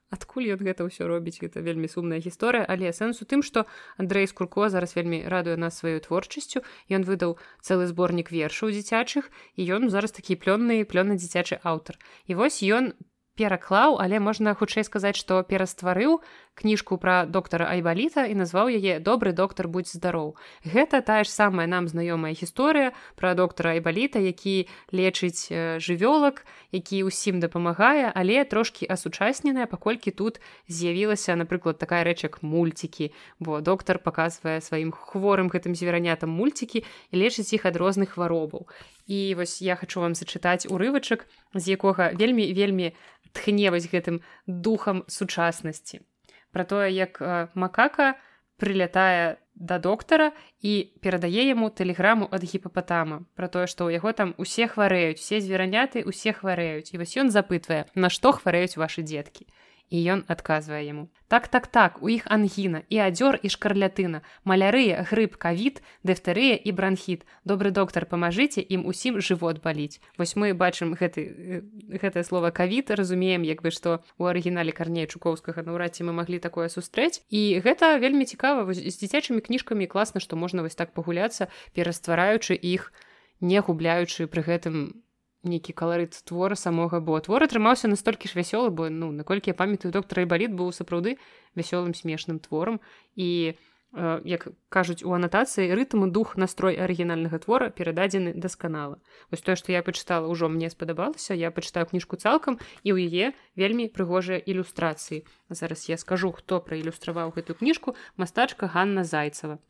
адкуль ён гэта ўсё робіць это вельмі сумная гісторыя але сэнс у тым что Андрей скурко зараз вельмі радуе нас сваёй творчасцю ён выдаў цэлы зборнік вершаў дзіцячых і ён зараз такі плённы плённы дзіцячы аўтар і вось ён пераклаў але можна хутчэй сказаць што перастварыў кніжку пра доктара айбаліта і назваў яе добры доктар будь здароў гэта тая ж самая нам знаёмая гісторыя пра доктара айбаліта які лечыць жывёлак які ўсім дапамагае але трошкі асучасненая паколькі тут з'явілася напрыклад такая рэч як мульцікі бо доктар паказвае сваім хворым гэтым зверанятам мульцікі і лечыць іх ад розных хваробаў. І вось я хочу вам зачытаць урывачак з якога вельмі вельмі тхне вось гэтым духам сучаснасці про тое як э, макака прылятае да доктара і перадае яму тэлеграму ад гіпапатама про тое што ў яго там усе хварэюць усе звераняты усе хварэюць. І вось ён запытвае на што хварэюць ваши дзеткі і ён адказвае яму так так так у іх ангіна і адзёр і шкарлятына. Малярыя грыб кавід дэфтарыя і бранхіт добры доктар памажыце ім усім жывот баліць вось мы бачым гэты гэтае слово кавід разумеем як бы што у арыгінале карней чукоўскага наўрад ці мы маглі такое сустрэць. І гэта вельмі цікава з дзіцячымі кніжкамі класна што можна вось так пагуляцца пераствараючы іх не губляючы пры гэтым нейкі каларыт твора самога бо твор атрымаўся настолькі ж вясёлы бо ну наколькі я памятаю доктор айбаліт быў сапраўды вясёлым смешным творам. І як кажуць у анатацыі рытму дух настрой арыгінальнага твора перададзены дасканала. Вось тое што я пачытала ўжо мне спадабалася. Я пачытаю кніжку цалкам і ў яе вельмі прыгожыя ілюстрацыі. Зараз я скажу хто праілюстраваў гэтую кніжку. Мастачка Ганна зайцева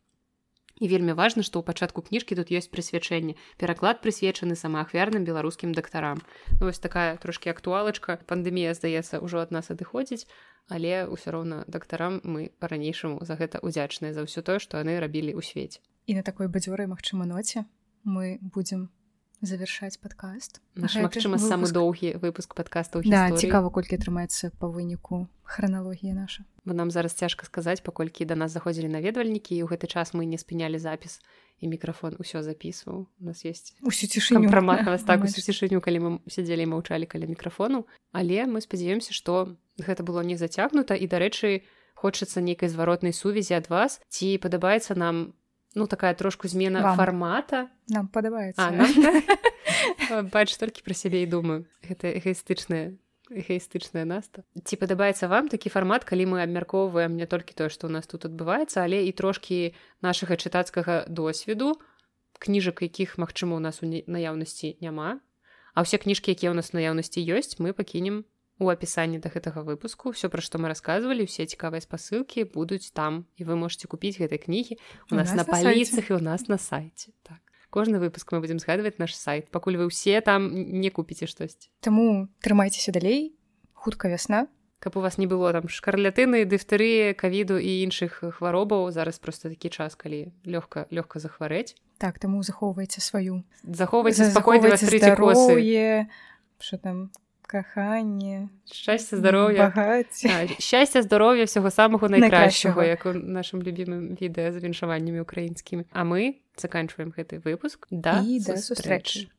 І вельмі важна, што ў пачатку кніжкі тут ёсць прысвячэнне. Пераклад прысвечаны самаахвярным беларускім дактарам. Ну, вось такая трошкі актуалачка. Пандэмія, здаецца, ўжо ад нас адыходзіць, але ўсё роўна дактарам мы па-ранейшаму за гэта удзячныя за ўсё тое, што яны рабілі ў свеце. І на такой бадзёрай магчыма ноце мы будзем завершаць падкаст наш магчыма самы доўгі выпуск. падкастаў да, цікава колькі атрымаецца па выніку храналогія наша. Бо нам зараз цяжка сказаць паколькі да нас заходзілі наведвальнікі і ў гэты час мы не спынялі запіс і мікрафон усё запісваў у нас есть усю цішыню прамахваць так усю цішыню калі мы сядзелі маўчалі каля мікрафону але мы спадзяёмся што гэта было не зацягнута і дарэчы хочацца нейкай зваротнай сувязі ад вас. Ці падабаецца нам ну такая трошку змена Вам. фармата нам падабаецца бач толькі пра сябе і думаю. Гэта эгоістычная эгоістычная наста. Ці падабаецца вам такі фармат калі мы абмяркоўваем не толькі тое што ў нас тут адбываецца але і трошкі нашага чытацкага досведу кніжак якіх магчыма у нас у наяўнасці няма. А ўсе кніжкі якія ў нас наяўнасці ёсць мы пакінем у апісанні да гэтага выпуску все пра што мы рассказывалі усе цікавыя спасылкі будуць там. І вы можете купіць гэтай кнігі у нас, нас на паліцах і у нас на сайце так. Кожны выпуск мы будзем згадваць наш сайт. Пакуль вы ўсе там не купіце штосьці Таму трымайцеся далей. Хутка вясна каб у вас не было там шкарлятыны дыфтэрыі кавіду і іншых хваробаў зараз просто такі час калі лёгка лёгка захварэць. Так таму захоўвайце сваю. Захоўвайце спакойна что там каханне шчасце здароўя шчасця здароўя ўсяго самага найкращага як у нашым любімым відэа з віншаваннямі украінскімі а мы заканчваем гэты выпуск да да сустрэчы